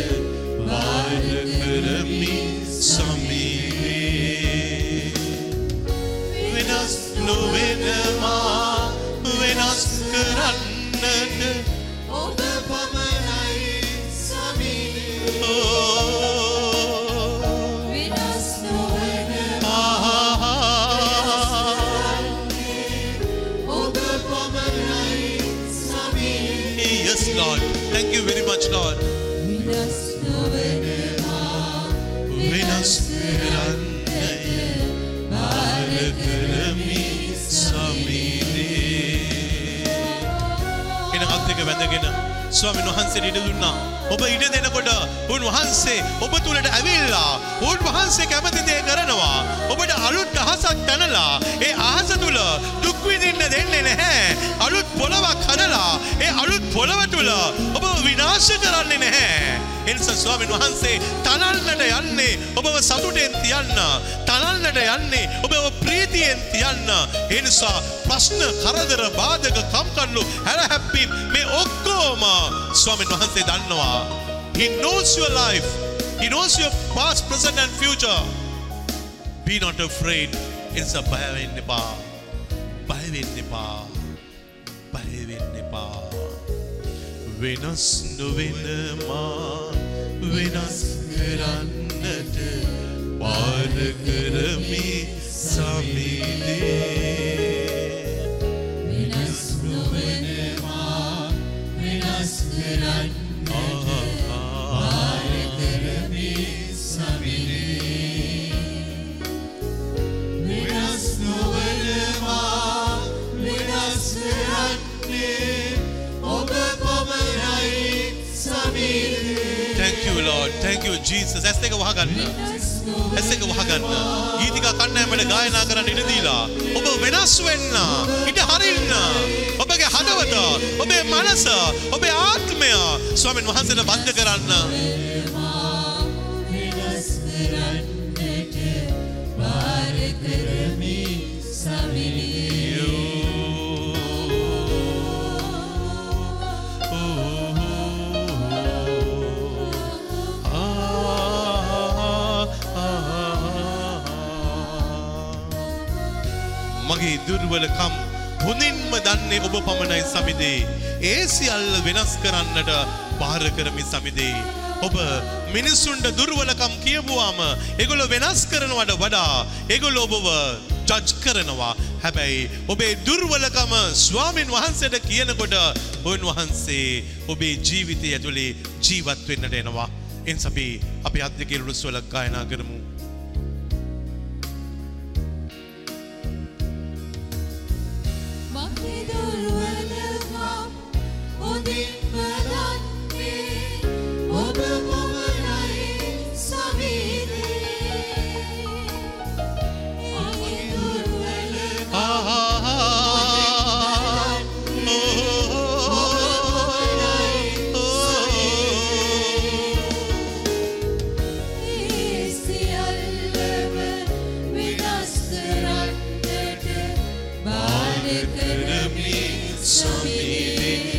ස්වාමීන් වහන්සේට ඉඩ දුන්නා. ඔබ ඉඩ දෙනකොට උන්වහන්සේ ඔබ තුලට ඇවිල්ලා උන්වහන්සේ කැමති දේ කරනවා. ඔබට අලුත් අහසක් තනලා ඒ අහස තුල දුක් විඳින්න දෙන්නේ නැහැ. අලුත් පොළවක් හදලා ඒ අලුත් පොළව තුල ඔබ විනාශ කරන්නේ නැහැ. එනිසා ස්වාමීන් වහන්සේ තනන්නට යන්නේ ඔබව සතුටෙන් තියන්න. තනන්නට යන්නේ ඔබව ප්‍රීතියෙන් තියන්න. ඒ නිසා ප්‍රශ්න කරදර බාධක කම්කටොළු හැරහැප්පීම් මේ ඔක්කොම ස්වාමීන් වහන්සේ දන්නවා. He knows your life. He knows your past, present and future. Be not afraid. එනිසා බය වෙන්න එපා. බය වෙන්න එපා. බය වෙන්න එපා. වෙනස් නොවෙනවා වෙනස් කරන්නට පාර කරමි සමිදේ thank you Jesus. ඇස් දෙක වහගන්න. ඇස් දෙක වහගන්න. ගීතිකා කණ්ඩායමට ගායනා කරන්න ඉඩ දීලා ඔබ වෙනස් වෙන්න. ඉඩ හරින්න. ඔබගේ හදවත ඔබේ මනස ඔබේ ආත්මය ස්වාමීන් වහන්සේට බද්ධ කරන්න. දුර්වලකම් හොඳින්ම දන්නේ ඔබ පමණයි සමිදේ. ඒ සියල්ල වෙනස් කරන්නට භාර කරමි සමිදේ. ඔබ මිනිස්සුන්ට දුර්වලකම් කියපුවාම ඒගොල්ලෝ වෙනස් කරනවට වඩා ඒගොල්ලෝ ඔබව ජජ් කරනවා. හැබැයි ඔබේ දුර්වලකම ස්වාමින් වහන්සේට කියනකොට උන්වහන්සේ ඔබේ ජීවිතය ඇතුලේ ජීවත් වෙන්නට එනවා. එනිසා අපි අපි අත් දෙකේ උළුස්වල ගායනා කරමු.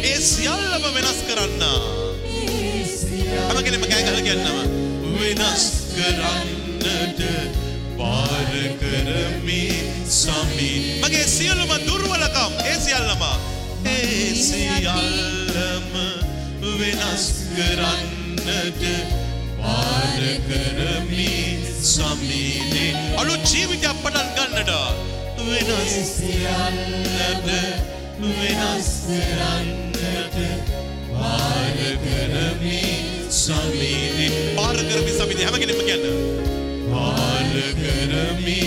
ඒ සියල්ලම වෙනස් කරන්න. ඒ සියල්ල හැම කෙනෙක්ම කෑ ගහලා කියන්නම. වෙනස් කරන්නට බාර කරමි සමි. මගේ සියලුම දුර්වලකම්. ඒ සියල්ලම. ඒ සියල්ලම වෙනස් කරන්නට බාර කරමි සමීනේ. අලුත් ජීවිතයක් පටන් ගන්නට. වෙනස් සියල්ලම වෙනස් කරන්නට. බාර කරමි සමීනේ බාර කරමි සමීනේ හැම කෙනෙක්ම කියන්න. බාර කරමි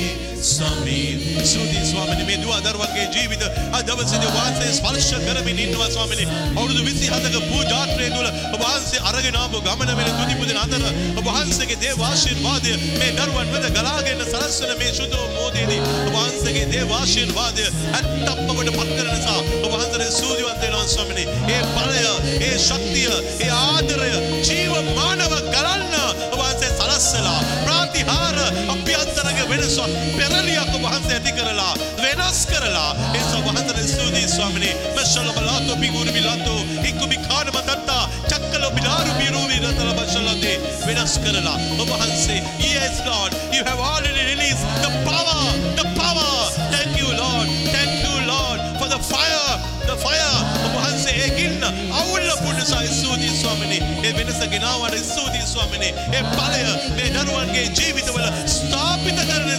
සමීනේ සුදී ස්වාමීනි මේ දුව දරුවන්ගේ ජීවිත අද දවසේදී වාසයේ ස්පර්ශ කරමින් ඉන්නවා ස්වාමීනි. අවුරුදු 27ක පූජාත්‍රයේ තුල ඔබ වහන්සේ අරගෙන ආපු ගමන වෙන තුති පුදින අතර ඔබ වහන්සේගේ දේව ආශිර්වාදය මේ දරුවන් වෙත ගලාගෙන සලස්වන මේ සුදු මොහොතේදී ඔබ වහන්සේගේ දේව ආශිර්වාදය ඇත්තම ඔබට පත් කරන නිසා ඔබ වහන්සේට සූදිවන්ත වෙනවා ස්වාමීනි. ඒ බලය ඒ ශක්තිය ඒ ආදරය ජීවමානව ගලන්න ඔබ වහන්සේ සලස්සලා ප්‍රාතිහාර අභ්‍යන්තරක වෙනස පෙරලියක් වෙනස් කරලා ඒ වහන්සේට ස්තුතියි ස්වාමීනි මශල බලාතෝ පිගුරු බිලාතෝ ඉක්කුබි කාන මතත්තා චක්කල බිලාරු බිරුවි රතල බශලතේ වෙනස් කරලා ඔබ වහන්සේ yes lord. You have already released the power the power. Thank you lord. Thank you lord. For the fire the fire. ඔබ වහන්සේ ඒ ගින්න අවුල්ල පුඩසා ස්තුතියි ස්වාමීනි ඒ වෙනස ගෙනාවට ස්තුතියි ස්වාමීනි ඒ බලය මේ දරුවන්ගේ ජීවිතවල ස්ථාපිත කරන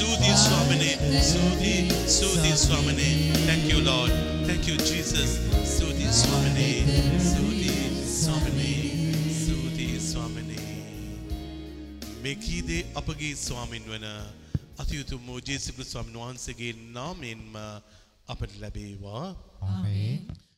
නිසා ස්තුතියි ස්වාමීනි ස්තුතියි ස්වාමීනි ස්තුතියි ස්තුතියි ස්වාමීනි thank you lord. Thank you jesus. ස්තුතියි ස්වාමීනි ස්තුතියි ස්වාමීනි ස්තුතියි ස්වාමීනි මේ කී දේ අපගේ ස්වාමින් වන අතියුතුම් වූ ජේසු ක්‍රිස්තු ස්වාමීන් වහන්සේගේ නාමයෙන්ම අපට ලැබේවා ආමේන්